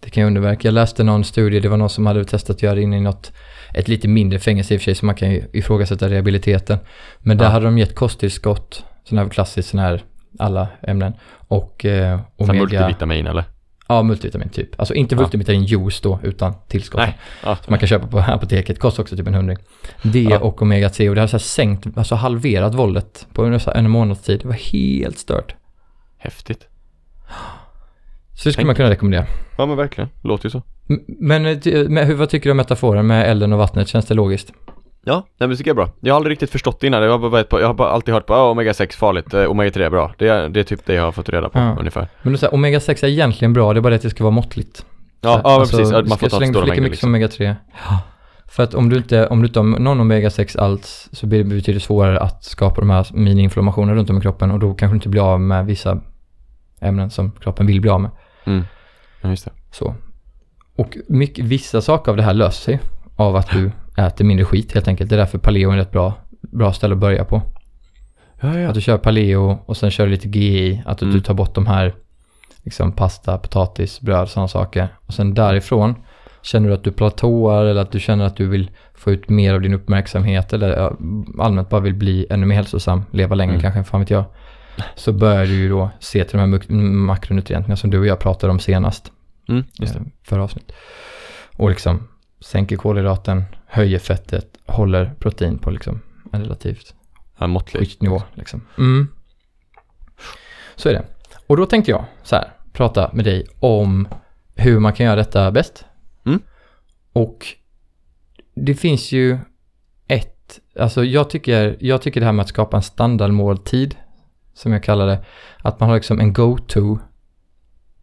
Det kan göra underverk. Jag läste någon studie, det var någon som hade testat att göra det in i något, ett lite mindre fängelse i och för sig, så man kan ju ifrågasätta rehabiliteten. Men där Ja. hade de gett kosttillskott, sån här klassisk sån här, alla ämnen. Och eh, omega... multivitamin eller? Ja, multivitamin typ. Alltså inte Ja. multivitamin juice då, utan tillskott. Nej. Ja. Som man kan köpa på [LAUGHS] apoteket. Kostar också typ en hundring. Det Ja. och omega-3 och det så här sänkt, alltså halverat våldet på en månads tid. Det var helt stört. Häftigt. Så det skulle man kunna rekommendera. Ja men verkligen. Låter ju så. Men eh, men hur, vad tycker du om metaforen med elden och vattnet? Känns det logiskt? Ja, nej, men det tycker jag är bra. Jag har aldrig riktigt förstått det innan. Jag har bara, jag har bara alltid hört på oh, omega 6 farligt, eh, omega 3 är bra. Det är, det är typ det jag har fått reda på Ja. ungefär. Men du säger omega-6 är egentligen bra, det är bara det att det ska vara måttligt. Ja, Så- ja alltså, precis. Ja, man ska får ta stora lika mängder mycket liksom. som omega-3. För att om du inte, om du inte har någon omega-6 alls så blir det betydligt svårare att skapa de här mini-inflammationerna runt om i kroppen och då kanske du inte blir av med vissa ämnen som kroppen vill bli av med. Mm. Ja, just det. Så. Och mycket, vissa saker av det här löser sig av att du äter mindre skit helt enkelt. Det är därför paleo är ett rätt bra, bra ställe att börja på. Ja, ja. Att du kör paleo och sen kör du lite GI, att du, Mm. du tar bort de här liksom pasta, potatis, bröd, sådana saker. Och sen därifrån känner du att du platåar eller att du känner att du vill få ut mer av din uppmärksamhet eller allmänt bara vill bli ännu mer hälsosam, leva längre Mm. kanske, fan vet jag. Så börjar du ju då se till de här mak- makronutrienterna som du och jag pratade om senast Mm, just det. eh, förra avsnitt. Och liksom sänker kolhydraten, höjer fettet, håller protein på liksom en relativt Ja, schysst nivå. Liksom. Mm. Så är det. Och då tänkte jag så här, prata med dig om hur man kan göra detta bäst. Mm. Och det finns ju ett, alltså jag tycker, jag tycker det här med att skapa en standardmåltid, som jag kallar det, att man har liksom en go-to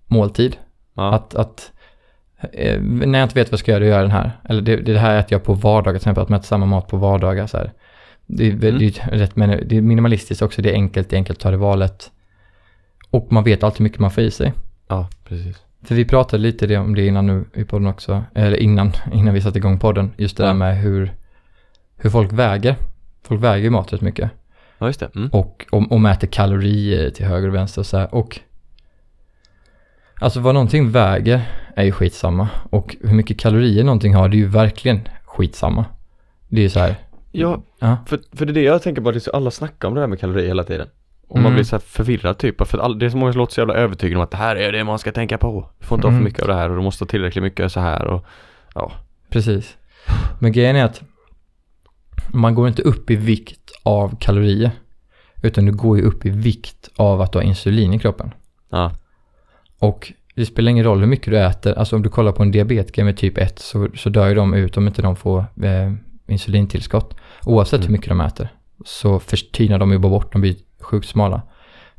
måltid. Ja. Att, att eh, när jag inte vet vad jag ska göra, då gör jag den här. Eller det, det här äter jag på vardagar, till exempel att man äter samma mat på vardagar. Så här. Det, är, Mm. det, är rätt, men det är minimalistiskt också, det är enkelt, det är enkelt att ta det valet. Och man vet alltid hur mycket man får i sig. ja, precis. För vi pratade lite om det innan nu i podden också, eller innan, [LAUGHS] innan vi satte igång podden. Just det Ja. där med hur, hur folk väger. Folk väger ju mat rätt mycket. Ja, just det. Mm. Och, och, och mäter kalorier till höger och vänster och så här. Och alltså vad någonting väger är ju skitsamma. Och hur mycket kalorier någonting har det är ju verkligen skitsamma. Det är ju så här. Ja, Ja. för, för det är det jag tänker på, att det är så- alla snackar om det här med kalorier hela tiden. Och Mm. man blir så här förvirrad typ, för att all, det är så många som låter så jävla övertygade om att det här är det man ska tänka på. Du får inte ha Mm. för mycket av det här och du måste ha tillräckligt mycket så här och ja. Precis. Men grejen är att man går inte upp i vikt av kalorier. Utan du går ju upp i vikt av att du har insulin i kroppen. Ja, Och det spelar ingen roll hur mycket du äter. Alltså om du kollar på en diabetiker med typ 1 så, så dör ju de ut om inte de får eh, insulintillskott. Oavsett Mm. hur mycket de äter. Så förtynar de ju bara bort, de blir sjukt smala.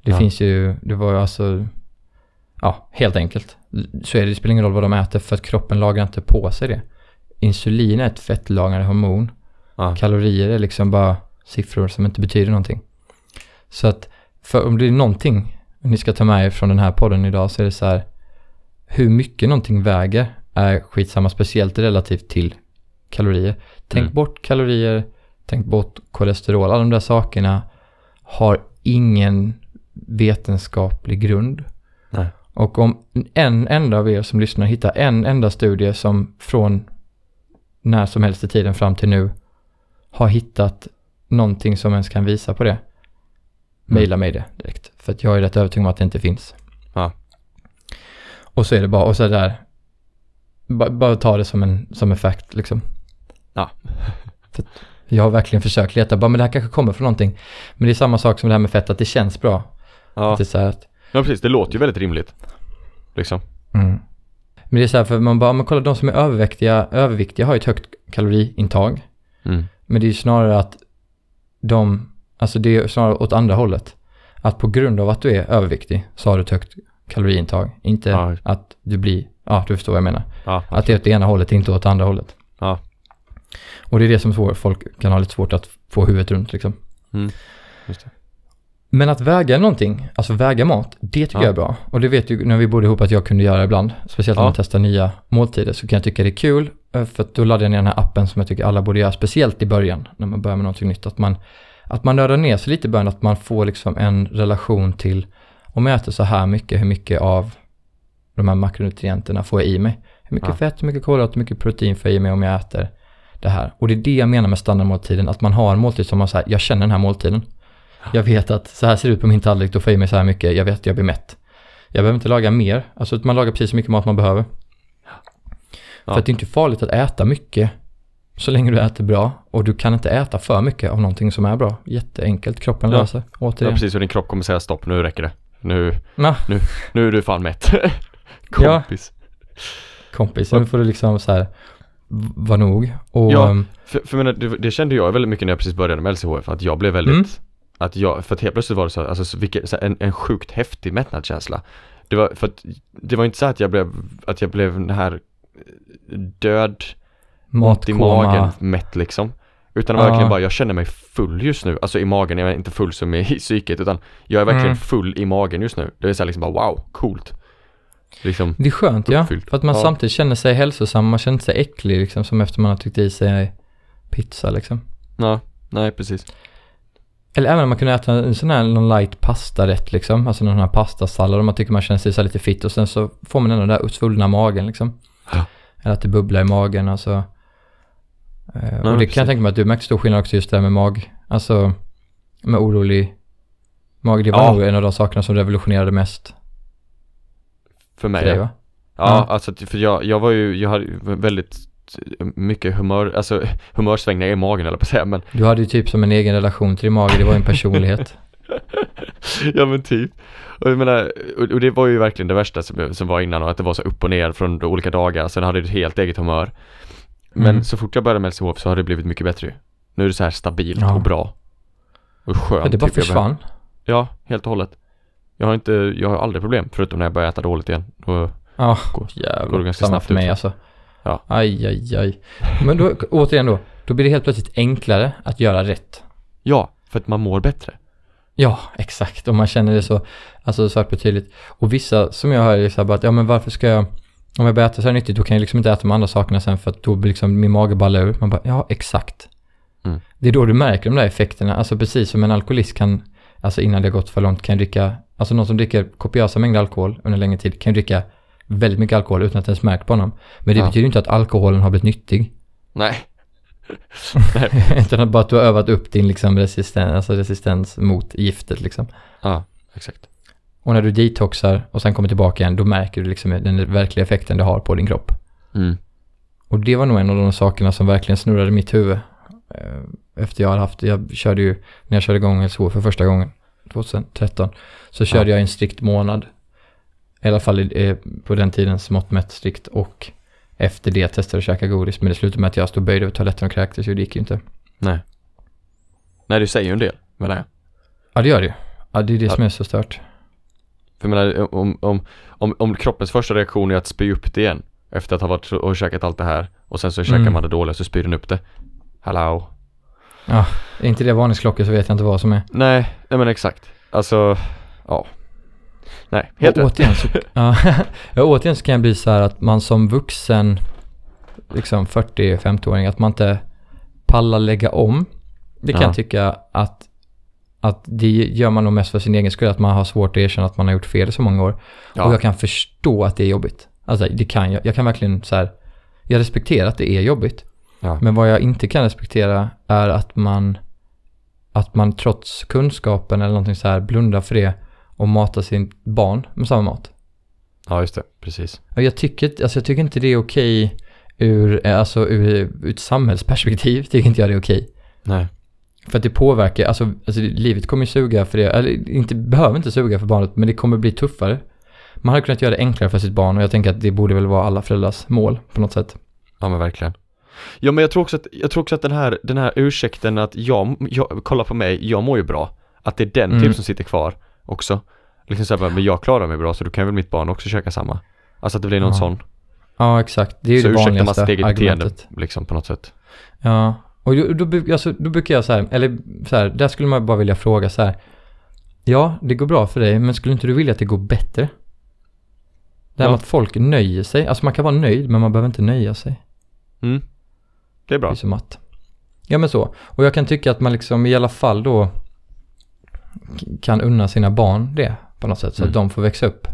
Det Ja. finns ju, det var ju alltså, ja helt enkelt. Så är det, det spelar ingen roll vad de äter för att kroppen lagrar inte på sig det. insulin är ett fettlagande hormon. Ja. Kalorier är liksom bara siffror som inte betyder någonting. Så att om det är någonting ni ska ta med er från den här podden idag så är det så här hur mycket någonting väger är skitsamma, speciellt relativt till kalorier. Tänk Mm. bort kalorier, tänk bort kolesterol, alla de där sakerna har ingen vetenskaplig grund. Nej. Och om en enda av er som lyssnar hittar en enda studie som från när som helst i tiden fram till nu har hittat någonting som ens kan visa på det, mejla mig det direkt. För att jag är rätt övertygad om att det inte finns. Ja. Och så är det bara, och så där, bara, bara ta det som en, som en fact liksom. Ja. [LAUGHS] För att jag har verkligen försökt leta, bara men det här kanske kommer från någonting. Men det är samma sak som det här med fett, att det känns bra. Ja. Att det är så här att, ja, precis. Det låter ju väldigt rimligt. Liksom. mm. Men det är så här, för man bara, men kolla de som är överviktiga, överviktiga har ju ett högt kaloriintag. Mm. Men det är snarare att de, alltså det är snarare åt andra hållet. Att på grund av att du är överviktig så har du ett högt kaloriintag. Inte Ja. att du blir, ja du förstår vad jag menar. Ja, Att det är åt det ena hållet, inte åt andra hållet. Ja. Och det är det som svår, folk kan ha lite svårt att få huvudet runt liksom. Mm. Just det. Men att väga någonting, alltså väga mat, det tycker Ja. jag är bra. Och det vet ju när vi bodde ihop att jag kunde göra ibland. Speciellt när Ja. man testar nya måltider så kan jag tycka det är kul. eh, För att då laddar jag ner den här appen som jag tycker alla borde göra, speciellt i början när man börjar med någonting nytt. Att man, att man nördar ner sig lite i början, att man får liksom en relation till om jag äter så här mycket, hur mycket av de här makronutrienterna får jag i mig? Hur mycket Ja. fett, hur mycket kolhydrater, hur mycket protein får jag i mig om jag äter det här? Och det är det jag menar med standardmåltiden, att man har en måltid som man säger, jag känner den här måltiden. Jag vet att så här ser det ut på min tallrik, då får jag i mig så här mycket, jag vet att jag blir mätt. Jag behöver inte laga mer, alltså man lagar precis så mycket mat man behöver. Ja. För att det är inte farligt att äta mycket så länge du äter bra och du kan inte äta för mycket av någonting som är bra. Jätteenkelt, kroppen Ja. löser. Ja, Återigen. precis. Och din kropp kommer säga stopp, nu räcker det. Nu, Ja. nu är du fan mätt. [LAUGHS] Ja. Kompis. Kompis, nu får du liksom så här vara nog. Och Ja. ehm, För, för menar, det, det kände jag väldigt mycket när jag precis började med LCHF, att jag blev väldigt Mm. Att jag, för att helt plötsligt var det så, alltså så vilket, så en, en sjukt häftig mättnadskänsla Det var, för att det var inte så att jag blev, att jag blev den här eh, död, ont i magen mätt liksom Utan det var Ja. verkligen bara, jag känner mig full just nu, alltså i magen, jag är inte full som i, [LAUGHS] psyket utan Jag är verkligen Mm. full i magen just nu, det är så liksom bara wow, coolt Liksom, Det är skönt ja, Uppfyllt. för att man Ja. samtidigt känner sig hälsosam, man känner inte sig äcklig liksom som efter man har tryckt i sig pizza liksom. ja, nej precis Eller även om man kunde äta en sån här någon light pastarätt liksom, alltså någon här pastasallad och man tycker man känner sig så lite fit och sen så får man ändå den där svullna magen liksom. Ja. Eller att det bubblar i magen alltså. Eh, och det kan precis. jag tänka mig att du märkte stor skillnad också just det här med mag, alltså med orolig mage. Det var Ja. nog en av de sakerna som revolutionerade mest För för mig dig ja. Ja, Ja. alltså för jag, jag var ju, jag hade väldigt mycket humör, alltså humörsvängningar i magen eller på säga men Du hade ju typ som en egen relation till din mage, det var ju en personlighet. [LAUGHS] Ja men typ Och jag menar, och, det var ju verkligen det värsta som, som var innan och att det var så upp och ner från olika dagar Sen hade jag ett helt eget humör Men Mm. så fort jag började med LCHF så har det blivit mycket bättre. Nu är det så här stabilt Ja. och bra Och skönt Ja, det bara typ försvann. Ja, helt och hållet Jag har inte, jag har aldrig problem förutom när jag börjar äta dåligt igen Då, Ja, Går- jävlar. går det ganska Samma snabbt för mig utför. alltså. Ja. Aj, aj, aj. Men då, återigen då, då blir det helt plötsligt enklare att göra rätt. ja, för att man mår bättre Ja, exakt. Och man känner det så, alltså svart på tydligt. Och vissa som jag hör är så här bara att, ja men varför ska jag, om jag börjar äta så här nyttigt, då kan jag liksom inte äta de andra sakerna sen för att då blir liksom min mage ballar ur. Man bara, ja exakt. Mm. Det är då du märker de där effekterna, alltså precis som en alkoholist kan, alltså innan det har gått för långt, kan dricka, alltså någon som dricker kopiösa mängder alkohol under längre tid kan dricka väldigt mycket alkohol utan att ens märkt på honom. Men det Ja. betyder ju inte att alkoholen har blivit nyttig. Nej [LAUGHS] utan bara att du har övat upp din liksom resistens, alltså resistens mot giftet liksom. Ja, exakt Och när du detoxar och sen kommer tillbaka igen, då märker du liksom den verkliga effekten det har på din kropp. mm. Och det var nog en av de sakerna som verkligen snurrade mitt huvud. eh, Efter jag hade haft, jag körde ju, när jag körde igång LSH för första gången, 2013, så körde Ja. jag en strikt månad. I alla fall eh, på den tiden mått mätt strikt och efter det testade jag att käka godis. Men det slutade med att jag stod böjd över toaletten och kräktes, så det gick ju inte. Nej Nej det säger ju en del, menar jag Ja, det gör det ju. Ja, det är det som Ja. är så stört. För jag menar, om, om, om, om kroppens första reaktion är att spy upp det igen Efter att ha varit och käkat allt det här och sen så käkar Mm. man det dåliga så spyr den upp det. Hallå? Är inte det varningsklockor så vet jag inte vad som är. Nej, nej men exakt. Alltså, ja. Nej, helt och rätt. återigen så, [LAUGHS] ja, återigen så kan jag bli så här att man som vuxen, liksom 40-50-åring, att man inte pallar lägga om. Det kan Ja. jag tycka att, att det gör man nog mest för sin egen skull, att man har svårt att erkänna att man har gjort fel i så många år. Och Ja, jag kan förstå att det är jobbigt. Alltså det kan jag. Jag kan verkligen så här, jag respekterar att det är jobbigt. Ja. Men vad jag inte kan respektera är att man, att man trots kunskapen eller någonting så här blundar för det och matar sin barn med samma mat. ja just det, precis. Jag tycker, alltså jag tycker inte det är okej ur, eh, alltså ur, ur ett samhällsperspektiv, [LAUGHS] tycker inte jag det är okej. Nej. För att det påverkar, alltså, alltså livet kommer ju suga för det, eller inte, behöver inte suga för barnet, men det kommer bli tuffare. Man hade kunnat göra det enklare för sitt barn och jag tänker att det borde väl vara alla föräldrars mål på något sätt. Ja men verkligen. Ja men jag tror också att, jag tror också att den här, den här ursäkten att jag, jag, kolla på mig, jag mår ju bra. Att det är den Mm. typ som sitter kvar också. Liksom såhär men jag klarar mig bra så då kan väl mitt barn också käka samma. Alltså att det blir någon Ja. sån. Ja, exakt. Det är ju Så det ursäktar man vanligaste sitt eget beteende argumentet. liksom på något sätt. Ja, och då, alltså, då brukar jag så här, eller så här, där skulle man bara vilja fråga så här. Ja, det går bra för dig, men skulle inte du vilja att det går bättre? Det här Ja. med att folk nöjer sig, alltså man kan vara nöjd, men man behöver inte nöja sig. Mm. Det är Det bra. är som att. Ja men så. Och jag kan tycka att man liksom i alla fall då kan unna sina barn det på något sätt. Så Mm. att de får växa upp.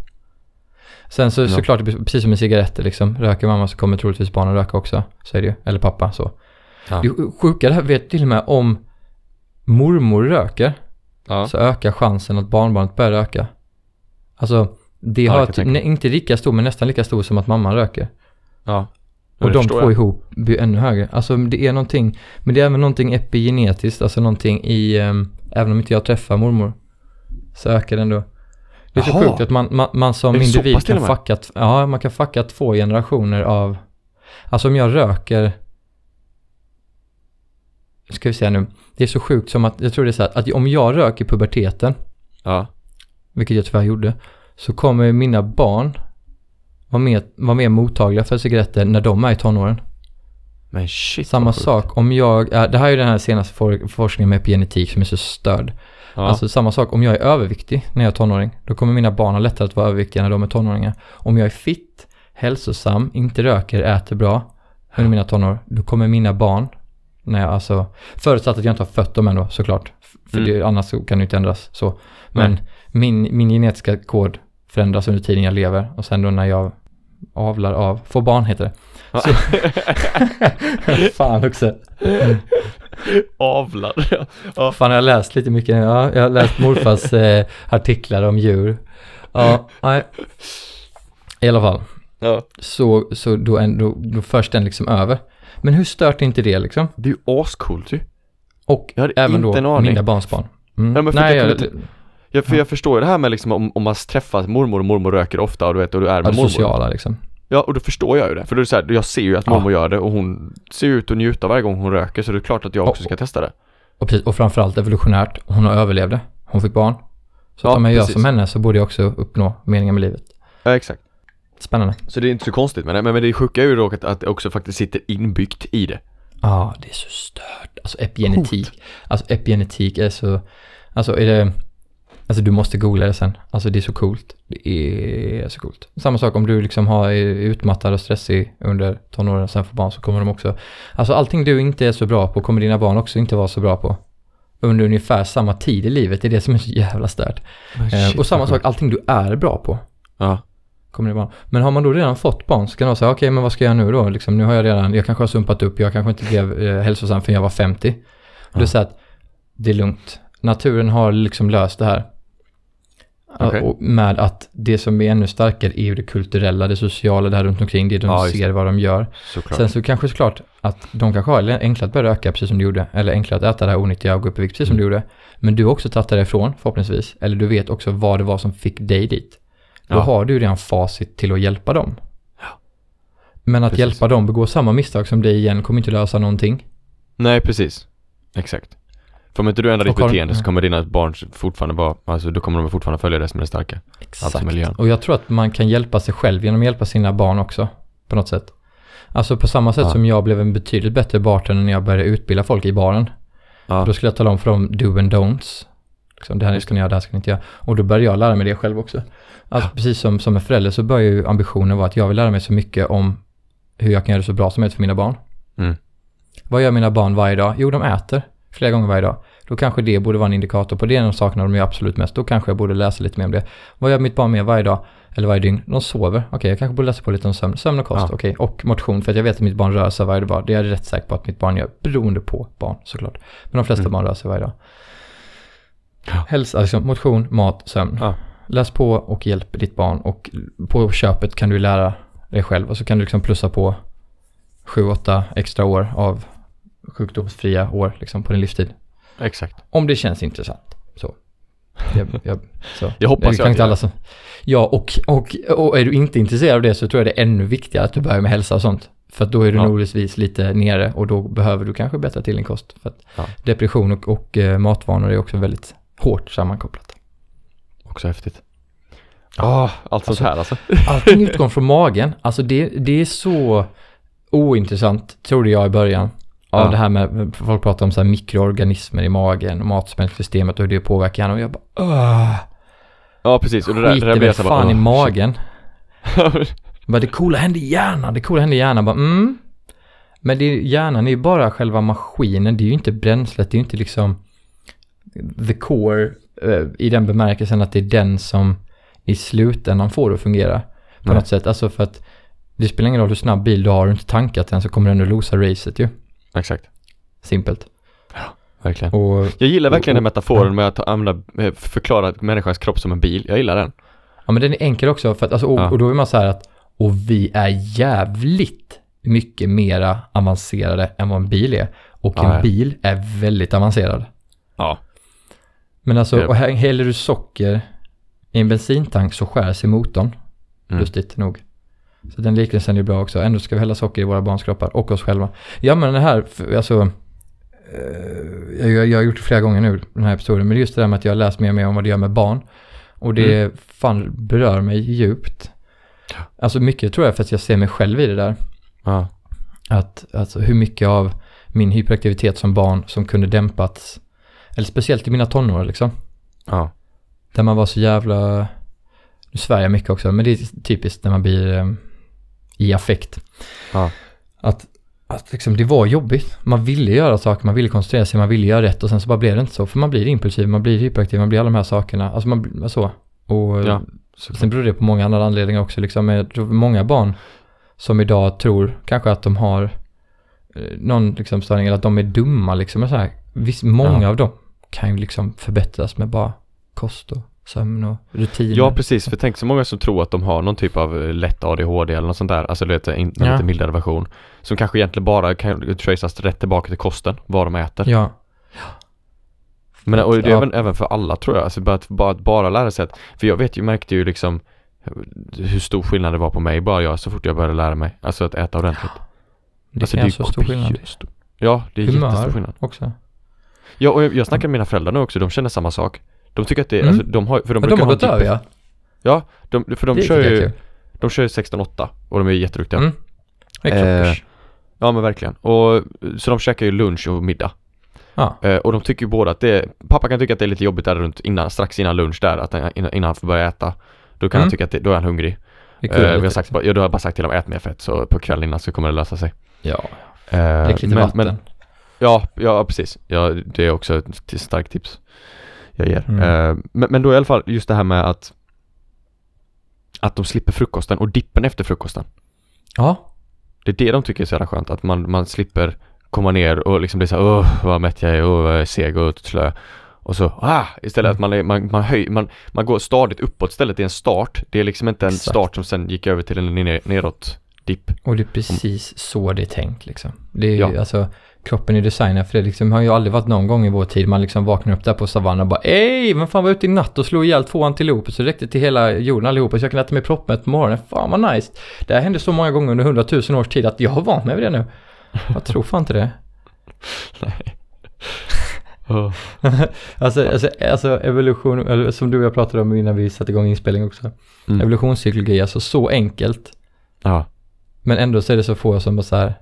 Sen så Ja. såklart, precis som med cigaretter liksom. Röker mamma så kommer troligtvis barnen röka också. Så är det ju. Eller pappa så. Ja. Det sjuka det här vet till och med om mormor röker. Ja. Så ökar chansen att barnbarnet börjar röka. Alltså, det Ja, har kan typ, inte lika stor men nästan lika stor som att mamman röker. Ja. Och de två jag. ihop blir ännu högre. Alltså det är någonting, men det är även någonting epigenetiskt, alltså någonting i, ehm, även om inte jag träffar mormor, så ökar det ändå. Det är så sjukt att man, man, man som individ kan fucka, ja man kan fucka två generationer av, alltså om jag röker, ska vi se nu, det är så sjukt som att, jag tror det är så här, att om jag röker i puberteten, Ja. vilket jag tyvärr gjorde, så kommer mina barn vara mer, vara mer mottagliga för cigaretter när de är i tonåren. Men shit Samma sak om jag, det här är ju den här senaste for, forskningen med epigenetik som är så störd. Ja. Alltså samma sak om jag är överviktig när jag är tonåring, då kommer mina barn ha lättare att vara överviktiga när de är tonåringar. Om jag är fit, hälsosam, inte röker, äter bra under mina tonår, då kommer mina barn, när jag alltså, förutsatt att jag inte har fött dem ändå såklart, för Mm. det, annars kan det inte ändras så. Men Nej. min, min genetiska kod förändras under tiden jag lever och sen då när jag avlar av, får barn heter det. Så, [LAUGHS] fan också. Avlar. ja. Fan jag har läst lite mycket nu. Ja, jag har läst morfars [LAUGHS] eh, artiklar om djur. Ja, nej. I alla fall. ja. Så, så då, en- då, då förs den liksom över. Men hur stört är inte det liksom? Det är ju ascoolt ju. Och även inte då mina barns barn. Mm. Ja, Nej, jag jag, Ja, för jag förstår ju det här med liksom om, om man träffar mormor och mormor röker ofta och du vet och du är ja, med det mormor. sociala liksom. Ja, och då förstår jag ju det. För då är det så här, jag ser ju att Ja. mormor gör det och hon ser ut att njuta varje gång hon röker så det är klart att jag också ska testa det. Och, precis, och framförallt evolutionärt, hon har överlevde. Hon fick barn. Så Ja, om jag gör precis. som henne så borde jag också uppnå meningen med livet. Ja, exakt. Spännande. Så det är inte så konstigt med det, men men det sjuka är ju dock att, att det också faktiskt sitter inbyggt i det. Ja, det är så stört. Alltså epigenetik. Alltså epigenetik är så, alltså är det, alltså du måste googla det sen. Alltså det är så coolt. Det är så coolt. Samma sak om du liksom har, är utmattad och stressig under tonåren och sen får barn så kommer de också, alltså allting du inte är så bra på kommer dina barn också inte vara så bra på. Under ungefär samma tid i livet, det är det som är så jävla stört. Eh, och samma sak, allting du är bra på Ja. kommer det barn. Men har man då redan fått barn så kan man säga okej men vad ska jag nu då? Liksom, nu har jag redan, jag kanske har sumpat upp, jag kanske inte blev eh, hälsosam förrän jag var 50. Och Ja. är så att det är lugnt. Naturen har liksom löst det här. Och med att det som är ännu starkare är ju det kulturella, det sociala där runt omkring, det de Ja, ser vad de gör. Såklart. Sen så kanske såklart att de kanske har enklare att börja röka precis som du gjorde, eller enklare att äta det här onyttiga och gå upp i vikt precis som du gjorde. Men du har också tagit det ifrån förhoppningsvis, eller du vet också vad det var som fick dig dit. Då Ja. har du redan facit till att hjälpa dem. Men att Precis. hjälpa dem begå samma misstag som dig igen kommer inte lösa någonting. Nej, precis. Exakt. För om inte du ändrar ditt beteende så kommer dina barn fortfarande vara, alltså då kommer de fortfarande följa det som är starka. Exakt. Alltså miljön. Och jag tror att man kan hjälpa sig själv genom att hjälpa sina barn också. på något sätt. Alltså på samma sätt Ja. som jag blev en betydligt bättre bartender när jag började utbilda folk i baren. Ja. Då skulle jag tala om för dem do and don'ts. Liksom, det här ska ni göra, det här ska ni inte göra. Och då började jag lära mig det själv också. Alltså precis som, som en förälder så börjar ju ambitionen vara att jag vill lära mig så mycket om hur jag kan göra det så bra som möjligt för mina barn. Mm. Vad gör mina barn varje dag? Jo, de äter flera gånger varje dag. Då kanske det borde vara en indikator på det, de sakerna de gör absolut mest. Då kanske jag borde läsa lite mer om det. Vad gör mitt barn med varje dag? Eller varje dygn? De sover. Okej, jag kanske borde läsa på lite om sömn. Sömn och kost, Ja. okej. Och motion, för att jag vet att mitt barn rör sig varje dag. Det är jag rätt säker på att mitt barn gör, beroende på barn såklart. Men de flesta Mm. barn rör sig varje dag. Ja. Hälsa, alltså motion, mat, sömn. Ja. Läs på och hjälp ditt barn och på köpet kan du lära dig själv och så kan du liksom plussa på 7-8 extra år av sjukdomsfria år liksom på din livstid. Exakt. Om det känns intressant. Så. Jag, jag, så. Hoppas det kan jag inte alla som... Ja, och, och, och är du inte intresserad av det så tror jag det är ännu viktigare att du börjar med hälsa och sånt. För att då är du Ja. troligtvis lite nere och då behöver du kanske bättra till din kost. För Ja. depression och, och eh, matvanor är också väldigt hårt sammankopplat. Också häftigt. Ja, allt sånt här alltså. Allting utgår från magen. Alltså det, det är så ointressant, trodde jag i början. Av Ja. det här med, folk pratar om så här mikroorganismer i magen och matsmältsystemet och hur det påverkar hjärnan. Och jag bara, Åh, Ja, precis. Och det där, det där blir här bara, fan i "Åh, magen. shit." Bara, det coola händer i hjärnan, det coola händer i hjärnan. Bara, mm. Men det, är- hjärnan är ju bara själva maskinen, det är ju inte bränslet, det är ju inte liksom the core eh, i den bemärkelsen att det är den som i slutändan får det att fungera på Nej. något sätt. Alltså för att det spelar ingen roll hur snabb bil du har, har du inte tankat den så kommer den att losa racet ju. Exakt. Simpelt. Verkligen. Och Jag gillar verkligen den och- metaforen med att använda, eh, förklara människans kropp som en bil. Jag gillar den. Ja men den är enkel också för att, alltså, och, Ja. och då är man så här att, och vi är jävligt mycket mera avancerade än vad en bil är. Och Ja, en ja. bil är väldigt avancerad. Ja. Men alltså, Ja. och häller du socker i en bensintank så skär sig motorn. Mm. Lustigt nog. Så den liknelsen är bra också. Ändå ska vi hälla socker i våra barns kroppar och oss själva. Ja men det här, alltså. eh, Jag, jag, har gjort det flera gånger nu, den här episoden. Men det är just det där med att jag har läst mer och mer om vad det gör med barn. Och det Mm. fan berör mig djupt. Alltså mycket tror jag för att jag ser mig själv i det där. Ja. Att, alltså hur mycket av min hyperaktivitet som barn som kunde dämpats. Eller speciellt i mina tonår liksom. Ja. Där man var så jävla, nu svär jag mycket också, men det är typiskt när man blir eh, i affekt. Ja. Att, att liksom det var jobbigt. Man ville göra saker, man ville koncentrera sig, man ville göra rätt och sen så bara blev det inte så. För man blir impulsiv, man blir hyperaktiv, man blir alla de här sakerna. Alltså man blir så. Och Ja, sen beror det på många andra anledningar också. Liksom. Jag tror många barn som idag tror kanske att de har eh, någon liksom störning eller att de är dumma liksom. Och så här. Visst, många Ja. av dem kan ju liksom förbättras med bara kost och sömn och rutiner. Ja, precis. För tänk så många som tror att de har någon typ av eh, lätt ADHD eller något sånt där. Alltså du vet, en, en Ja. lite mildare version. Som kanske egentligen bara kan traceas rätt tillbaka till kosten, vad de äter. Ja, Men och det är Ja. även, även för alla tror jag. Alltså bara att bara, bara lära sig att, för jag vet ju, märkte ju liksom hur stor skillnad det var på mig bara jag så fort jag började lära mig. Alltså att äta ordentligt. det alltså, är göra så stor skillnad. Ja, det är jättestor Humör skillnad. också. Ja, och jag, jag snackar med mina föräldrar nu också, de känner samma sak. De tycker att det, Mm. alltså de har, för de Men de har ha gått över ja. Ja, de, för de det kör ju, de kör ju 16-8 och de är jätteduktiga. Mm. Eh. Ja men verkligen. Och, så de käkar ju lunch och middag. Ja. Eh, och de tycker ju båda att det pappa kan tycka att det är lite jobbigt där runt innan, strax innan lunch där, att han, innan, innan han får börja äta. Då kan Mm. han tycka att det, då är han hungrig. Eh, vi har sagt, ja, då har jag bara sagt till dem ät mer fett så på kvällen innan så kommer det lösa sig. Ja, Eh, drick lite men, vatten. men, ja, ja precis. Ja, det är också ett starkt tips jag ger. Mm. Eh, men, men då i alla fall just det här med att att de slipper frukosten och dippen efter frukosten. ja, Det är det de tycker är så jävla skönt, att man, man slipper komma ner och liksom bli så här, åh vad mätt jag är, åh vad jag är seg och slö. Och så, ah, istället Mm. att man, är, man, man, höj, man, man går stadigt uppåt istället, det är en start. Det är liksom inte en Exakt. start som sen gick över till en ner, neråt dipp. och det är precis så det är tänkt liksom. Det är ju, Ja. alltså, kroppen är designad för det liksom. har ju aldrig varit någon gång i vår tid man liksom vaknar upp där på savannen och bara Ej, vem fan var ute i natt och slog ihjäl två antiloper så det räckte till hela jorden allihopa så jag kan äta mig proppmätt på morgonen. Fan vad nice. Det här hände så många gånger under hundratusen års tid att jag har vant mig vid det nu. Jag tror fan inte det. Nej. [LAUGHS] Oh. Alltså, alltså, alltså evolution, eller som du och jag pratade om innan vi satte igång inspelning också. Mm. Evolutionspsykologi, alltså så enkelt. Ja, Men ändå så är det så få som bara så här,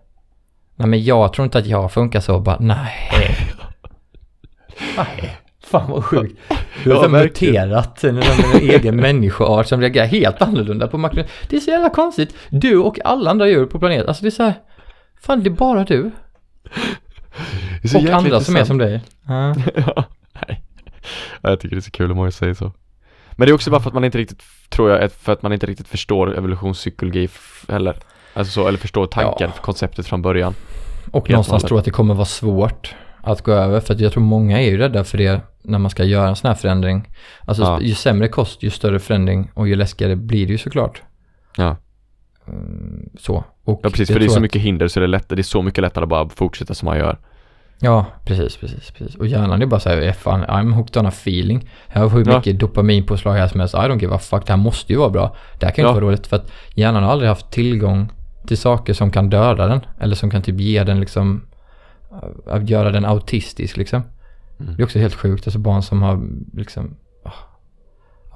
nej men jag tror inte att jag funkar så, bara nej. [LAUGHS] nej. Fan vad sjukt. Du har Ja, ja, muterat en, en egen [LAUGHS] människoart som reagerar helt annorlunda på makron. Det är så jävla konstigt. Du och alla andra djur på planeten, alltså det är så här, fan det är bara du. Det är så Och andra som är intressant. som dig. Ja. [LAUGHS] Ja, nej. Ja, Jag tycker det är så kul om många säger så. Men det är också bara för att man inte riktigt, tror jag, för att man inte riktigt förstår evolutionspsykologi heller. Alltså så, eller förstår tanken, konceptet från början. Och någonstans jag att det kommer vara svårt att gå över. För jag tror många är ju rädda för det när man ska göra en sån här förändring. Alltså Ja. ju sämre kost, ju större förändring och ju läskigare blir det ju såklart. Ja. Mm, Så. Och Ja precis, för det är så att- mycket hinder så det är, lätt, det är så mycket lättare att bara fortsätta som man gör. Ja, precis, precis, precis. Och hjärnan är bara så här, "Eh, fan, I'm hooked on a feeling. Jag har hur Ja. mycket dopaminpåslag här som helst. I don't give a fuck, det här måste ju vara bra. Det här kan ju Ja. inte vara dåligt för att hjärnan har aldrig haft tillgång till saker som kan döda den. Eller som kan typ ge den liksom, äh, att göra den autistisk liksom. Mm. Det är också helt sjukt, alltså barn som har liksom ah,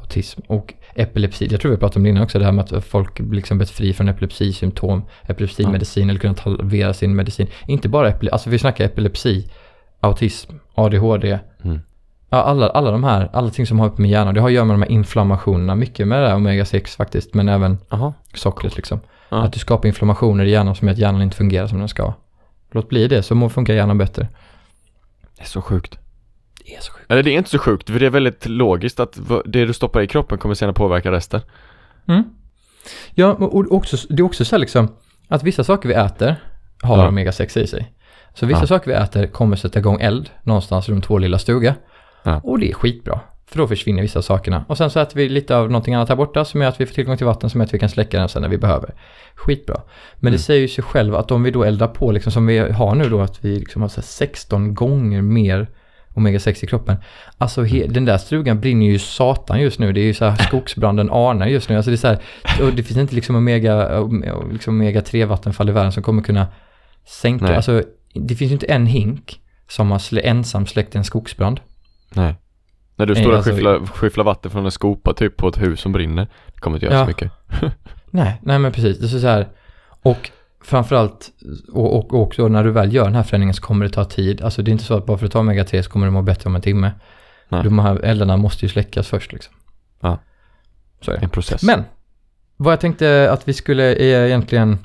autism och epilepsi. Jag tror vi pratade om det innan också, det här med att folk liksom blivit fri från epilepsisymptom, epilepsimedicin eller kunnat halvera sin medicin. Inte bara epilepsi, alltså vi snackar epilepsi, autism, ADHD. Mm. Ja, alla, alla de här, alla ting som har upp med hjärnan, det har att göra med de här inflammationerna, mycket med det här omega-6 faktiskt, men även Jaha. sockret liksom. Att du skapar inflammationer i hjärnan som gör att hjärnan inte fungerar som den ska. Låt bli det så funkar hjärnan bättre. Det är så sjukt. Det är så sjukt. Eller det är inte så sjukt, för det är väldigt logiskt att det du stoppar i kroppen kommer senare påverka resten. Mm. Ja, och och också, det är också så här liksom att vissa saker vi äter har Ja. omega-6 i sig. Så vissa Ja. saker vi äter kommer sätta igång eld någonstans runt vår lilla stuga. Ja. Och det är skitbra. För då försvinner vissa sakerna. Och sen så äter vi lite av någonting annat här borta som gör att vi får tillgång till vatten som gör att vi kan släcka den sen när vi behöver. Skitbra. Men det Mm. säger ju sig själv att om vi då eldar på, liksom som vi har nu då, att vi liksom har så här 16 gånger mer omega-6 i kroppen. Alltså he, den där stugan brinner ju satan just nu. Det är ju så här [LAUGHS] skogsbranden Arne just nu. Alltså det är så här, och det finns inte liksom omega, liksom omega-3 vattenfall i världen som kommer kunna sänka. Nej. Alltså det finns ju inte en hink som har slä, ensam släckt en skogsbrand. Nej. När du står och alltså- skyfflar, skyfflar vatten från en skopa typ på ett hus som brinner. Det kommer inte göra Ja. så mycket. [LAUGHS] Nej, nej men precis. Det är så här. Och framförallt, och, och, och också när du väl gör den här förändringen så kommer det ta tid. Alltså det är inte så att bara för att ta omega-3 så kommer du må bättre om en timme. Nej. De här eldarna måste ju släckas först liksom. Ja. Så är det. En process. Men, vad jag tänkte att vi skulle egentligen,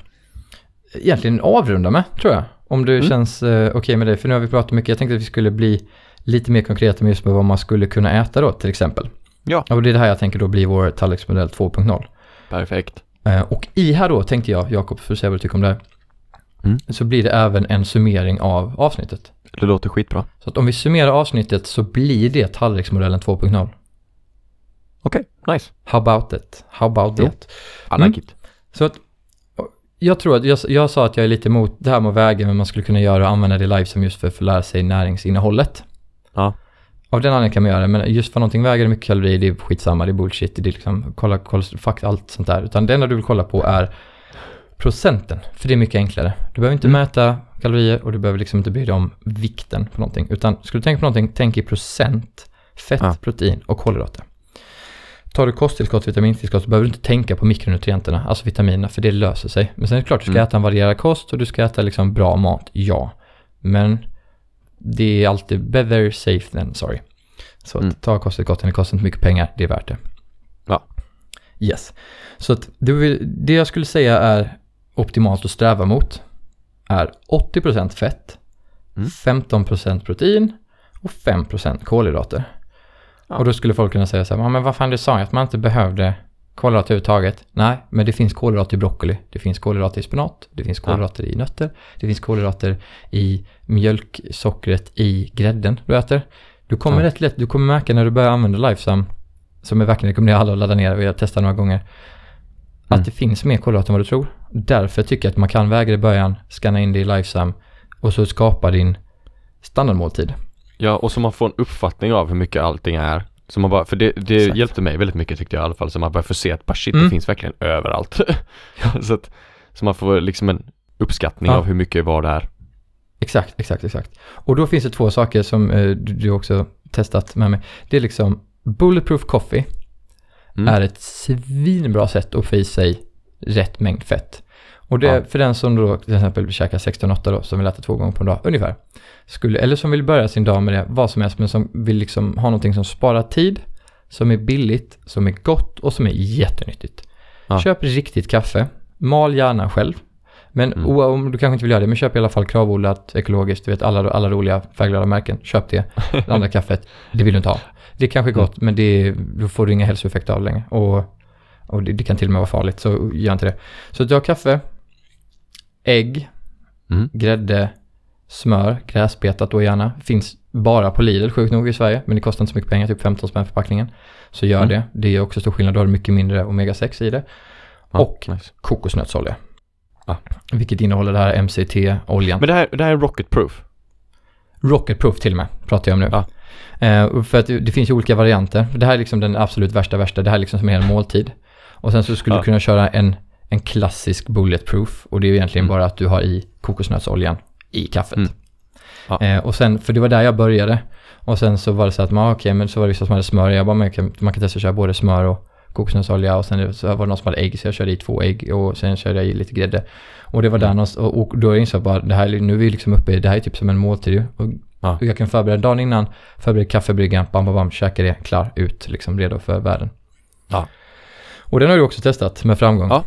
egentligen avrunda med, tror jag. Om det Mm. känns eh, okej med dig, för nu har vi pratat mycket. Jag tänkte att vi skulle bli lite mer konkreta med just med vad man skulle kunna äta då, till exempel. Ja. Och det är det här jag tänker då bli vår tallriksmodell 2.0. Perfekt. Eh, Och i här då tänkte jag, Jakob, för att säga vad du tycker om det här. Mm. Så blir det även en summering av avsnittet. Det låter skitbra. Så att om vi summerar avsnittet så blir det tallriksmodellen 2.0. Okej, nice. How about it? How about Jo. it? I Mm. like it. Så att jag tror att jag, jag sa att jag är lite emot det här med väga, men man skulle kunna göra och använda det live som just för att lära sig näringsinnehållet. Ja. Av den anledningen kan man göra det, men just för någonting väger mycket kalorier, det är skitsamma, det är bullshit, det är liksom, kolla, kolla, fuck allt sånt där. Utan det enda du vill kolla på är procenten, för det är mycket enklare. Du behöver inte Mm. mäta kalorier och du behöver liksom inte bry dig om vikten på någonting. Utan ska du tänka på någonting, tänk i procent fett, Ja. protein och kolhydrater. Tar du kosttillskott, vitamintillskott så behöver du inte tänka på mikronutrienterna, alltså vitaminerna, för det löser sig. Men sen är det klart, du ska Mm. äta en varierad kost och du ska äta liksom bra mat, ja. Men det är alltid better safe than sorry. Så att Mm. ta kosttillskotten, det kostar inte mycket pengar, det är värt det. Ja. Yes. Så att det, det jag skulle säga är optimalt att sträva mot är 80% fett, Mm. 15% protein och 5% kolhydrater. Ja. Och då skulle folk kunna säga så här, "Ja, men vad fan du sa ju att man inte behövde kolhydrater överhuvudtaget. Nej, men det finns kolhydrater i broccoli, det finns kolhydrater i spenat, det finns kolhydrater i nötter, det finns kolhydrater i mjölksockret i grädden du äter. Du kommer Ja. rätt lätt, du kommer märka när du börjar använda Lifesum, som jag verkligen rekommenderar alla att ladda ner, vi har testat några gånger, att Mm. det finns mer kolhydrater än vad du tror. Därför tycker jag att man kan väga det i början, scanna in det i Lifesum och så skapa din standardmåltid. Ja, och så man får en uppfattning av hur mycket allting är. Så man bara, för det, det Exakt. hjälpte mig väldigt mycket tyckte jag i alla fall. Så man börjar få se att bara shit, Mm. det finns verkligen överallt. [LAUGHS] så, att, så man får liksom en uppskattning Ja. av hur mycket var det är. Exakt, exakt, exakt. Och då finns det två saker som eh, du, du också testat med mig. Det är liksom Bulletproof Coffee Mm. är ett svinbra sätt att få i sig rätt mängd fett. Och det, Ja. för den som då till exempel käkar 16-8 då, som vill äta två gånger på en dag, ungefär. Skulle, eller som vill börja sin dag med det, vad som helst, men som vill liksom ha någonting som sparar tid, som är billigt, som är gott och som är jättenyttigt. Ja. Köp riktigt kaffe, mal gärna själv. Men Mm. om du kanske inte vill göra det, men köp i alla fall kravodlat, ekologiskt, du vet alla, alla roliga färgglada märken. Köp det. [LAUGHS] Det andra kaffet, det vill du inte ha. Det är kanske gott, men det är, då får du inga hälsoeffekter av längre. Och, och det, det kan till och med vara farligt, så gör inte det. Så du har kaffe, ägg, Mm. grädde, smör, gräsbetat då gärna. Finns bara på Lidl sjukt nog i Sverige, men det kostar inte så mycket pengar, typ 15 spänn förpackningen. Så gör Mm. det. Det är också stor skillnad, då har du mycket mindre omega-6 i det. Ja, Och nice. kokosnötsolja. Ja. Vilket innehåller det här MCT-oljan. Men det här, det här är rocket proof. Till och med, pratar jag om nu. Ja. Eh, för att det, finns ju olika varianter. Det här är liksom den absolut värsta värsta. Det här är liksom som en hel måltid. Och sen så skulle du kunna köra en, en klassisk bulletproof. Och det är ju egentligen Mm. bara att du har i kokosnötsoljan i kaffet. Mm. Ja. Eh, och sen, för det var där jag började. Och sen så var det så att, man, okej, men så var det vissa som hade smör. Jag bara, man kan, man kan testa att köra både smör och kokosnötsolja. Och sen så var det någon som hade ägg, så jag körde i två ägg. Och sen körde jag i lite grädde. Och det var där Mm. någonstans, och, och då insåg jag bara, det här, är- nu är vi liksom uppe i, det här är typ som en måltid. Och Ja. och jag kan förbereda dagen innan, förbereda kaffebryggan, bam, bam, bam, käka det, klar, ut, liksom redo för världen. Ja. Och den har du också testat med framgång. Ja.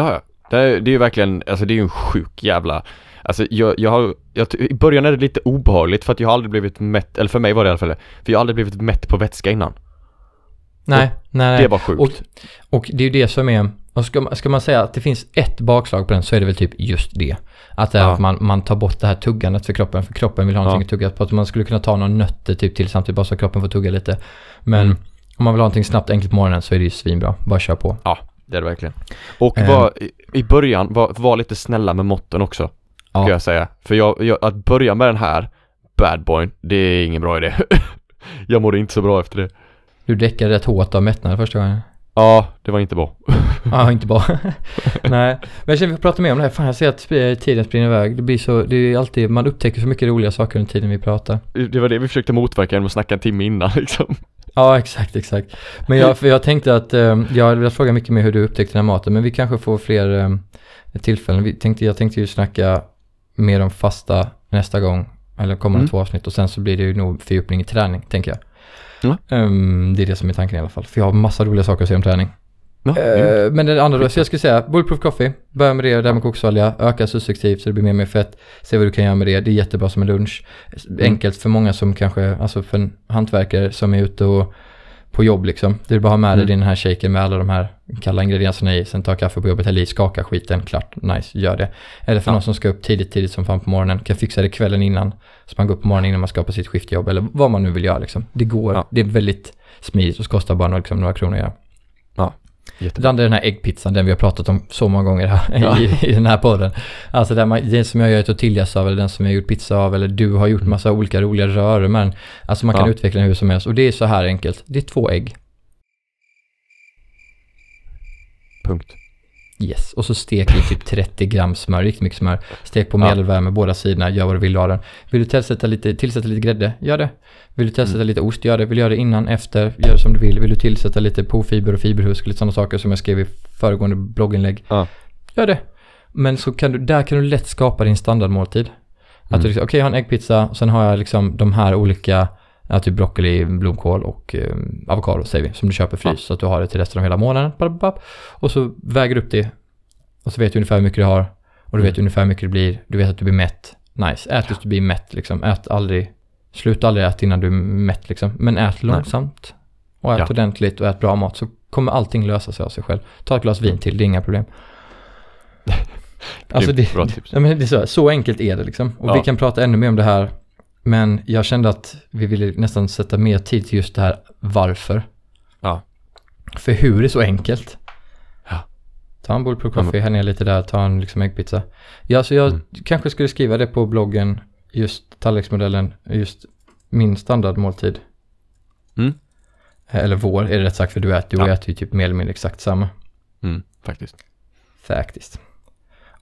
Det har jag. Det är, det är ju verkligen, alltså det är ju en sjuk jävla Alltså jag, jag har, jag, i början är det lite obehagligt för att jag har aldrig blivit mätt, eller för mig var det i alla fall för jag har aldrig blivit mätt på vätska innan. Nej, nej, nej. Det var sjukt. Och, och det är ju det som är, och ska, ska man säga att det finns ett bakslag på den så är det väl typ just det. Att det Ja. att man, man tar bort det här tuggandet för kroppen, för kroppen vill ha någonting Ja. att tugga på. Att man skulle kunna ta några nötter typ till samtidigt bara så att kroppen får tugga lite. Men Mm. om man vill ha någonting snabbt, enkelt på morgonen så är det ju svinbra. Bara kör på. Det är det verkligen. Och Ehm. var, i, i början, var, var lite snälla med måtten också. Ja. Ska jag säga. För jag, jag, att börja med den här bad boyn, det är ingen bra idé. [LAUGHS] jag mådde inte så bra efter det. Du däckade rätt hårt av mättnad första gången. Ja, det var inte bra. Ja, [LAUGHS] inte bra. [LAUGHS] Nej, men jag känner att vi pratar mer om det här. Fan, jag ser att sp- tiden springer iväg. Det blir så, det är alltid, man upptäcker så mycket roliga saker under tiden vi pratar. Det var det vi försökte motverka genom att snacka en timme innan [LAUGHS] liksom. Ja, exakt, exakt. Men jag, för jag tänkte att, eh, jag hade velat fråga mycket mer hur du upptäckte den här maten, men vi kanske får fler eh, tillfällen. Vi tänkte, jag tänkte ju snacka mer om fasta nästa gång, eller kommande Mm. två avsnitt, och sen så blir det ju nog fördjupning i träning, tänker jag. Ehm, det är det som är tanken i alla fall, för jag har massa roliga saker att säga om träning. Ja, mm. Eh, men det andra då, så jag skulle säga Bulletproof Coffee, börja med det där med koksolja, öka successivt så det blir mer och mer fett, se vad du kan göra med det, det är jättebra som en lunch. Enkelt för många som kanske, alltså för en hantverkare som är ute och på jobb liksom. Det är bara ha med dig Mm. den här shaken med alla de här kalla ingredienserna i, sen ta kaffe på jobbet, häll i, skaka skiten, klart, nice, gör det. Eller för Ja. någon som ska upp tidigt, tidigt som fan på morgonen, kan fixa det kvällen innan, så man går upp på morgonen innan man ska på sitt skiftjobb, eller vad man nu vill göra liksom. Det går, Ja. det är väldigt smidigt och kostar bara liksom, några kronor att göra. Jättebra. Är den här äggpizzan, den vi har pratat om så många gånger här Ja. i, [LAUGHS] i den här podden. Alltså den, man, den som jag gör tortillas av, eller den som jag har gjort pizza av, eller du har gjort massa olika roliga röror med den. Alltså man kan Ja. utveckla den hur som helst. Och det är så här enkelt. Det är två ägg. Punkt. Yes. Och så stek i typ 30 gram smör, riktigt mycket smör. Stek på Ja. medelvärme båda sidorna, gör vad du vill av den. Vill du tillsätta lite, tillsätta lite grädde? Gör det. Vill du tillsätta Mm. lite ost? Gör det. Vill du göra det innan, efter? Gör det som du vill. Vill du tillsätta lite pofiber och fiberhusk, lite sådana saker som jag skrev i föregående blogginlägg? Ja. Gör det. Men så kan du, där kan du lätt skapa din standardmåltid. Att Mm. du liksom, okej jag har en äggpizza, sen har jag liksom de här olika, ja, typ broccoli, blomkål och eh, avokado säger vi, som du köper frys. Ja. Så att du har det till resten av hela månaden. Och så väger du upp det. Och så vet du ungefär hur mycket du har. Och du vet Mm. ungefär hur mycket det blir. Du vet att du blir mätt. Nice. Ät tills du blir mätt liksom. Ät aldrig, sluta aldrig äta innan du är mätt liksom. Men ät långsamt. Och ät Ja. ordentligt och ät bra mat så kommer allting lösa sig av sig själv. Ta ett glas vin till, det är inga problem. [LAUGHS] Alltså det, bra tips. Ja, men det är så, så enkelt är det liksom. Och Ja. vi kan prata ännu mer om det här. Men jag kände att vi ville nästan sätta mer tid till just det här varför. Ja. För hur är så enkelt? Ja. Ta en Bulletproof Ja, Coffee, häll ner lite där, ta en liksom äggpizza. Ja, så jag Mm. kanske skulle skriva det på bloggen, just tallriksmodellen, just min standardmåltid. Mm. Eller vår är det rätt sagt, för du äter, du Ja. äter ju typ mer eller mindre exakt samma. Mm, faktiskt. Faktiskt.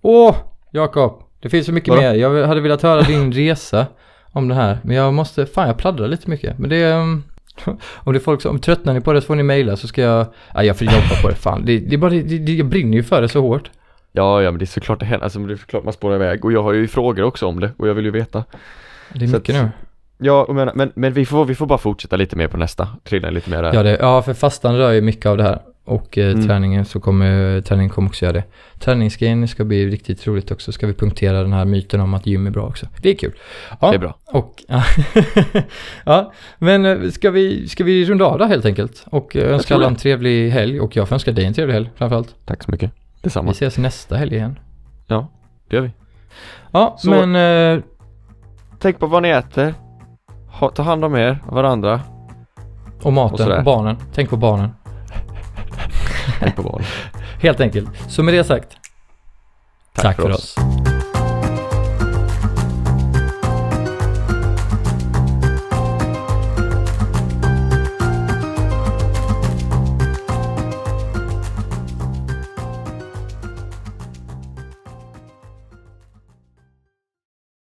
Åh, Jakob. Det finns så mycket Vadå? mer. Jag hade velat höra din [LAUGHS] resa om det här. Men jag måste, fan jag pladdrar lite mycket. Men det um, [LAUGHS] om det är folk som, tröttnar ni på det så får ni mejla så ska jag, ja jag får jobba på det fan. Det, det är bara, det, det, jag brinner ju för det så hårt. Ja, ja men det är såklart det händer, alltså det är såklart man spårar iväg och jag har ju frågor också om det och jag vill ju veta Det är Så mycket att- nu. Ja, men, men, men vi, får, vi får bara fortsätta lite mer på nästa, trilla lite mer där Ja, det, ja, för fastan rör ju mycket av det här. Och eh, Mm. träningen så kommer, träningen kommer också göra det. Träningsgrejen ska bli riktigt roligt också. Ska vi punktera den här myten om att gym är bra också. Det är kul. Ja, Det är bra Och, ja, [LAUGHS] ja, men eh, ska vi, ska vi runda av där helt enkelt? Och eh, önska alla en trevlig helg och jag får önska dig en trevlig helg framförallt. Tack så mycket Vi Detsamma ses nästa helg igen. Ja, det gör vi Ja, Så- men eh, Tänk på vad ni äter ha, Ta hand om er och varandra och maten och barnen. Tänk på barnen. [LAUGHS] Tänk på barnen Helt enkelt. Så med det sagt, tack, för oss.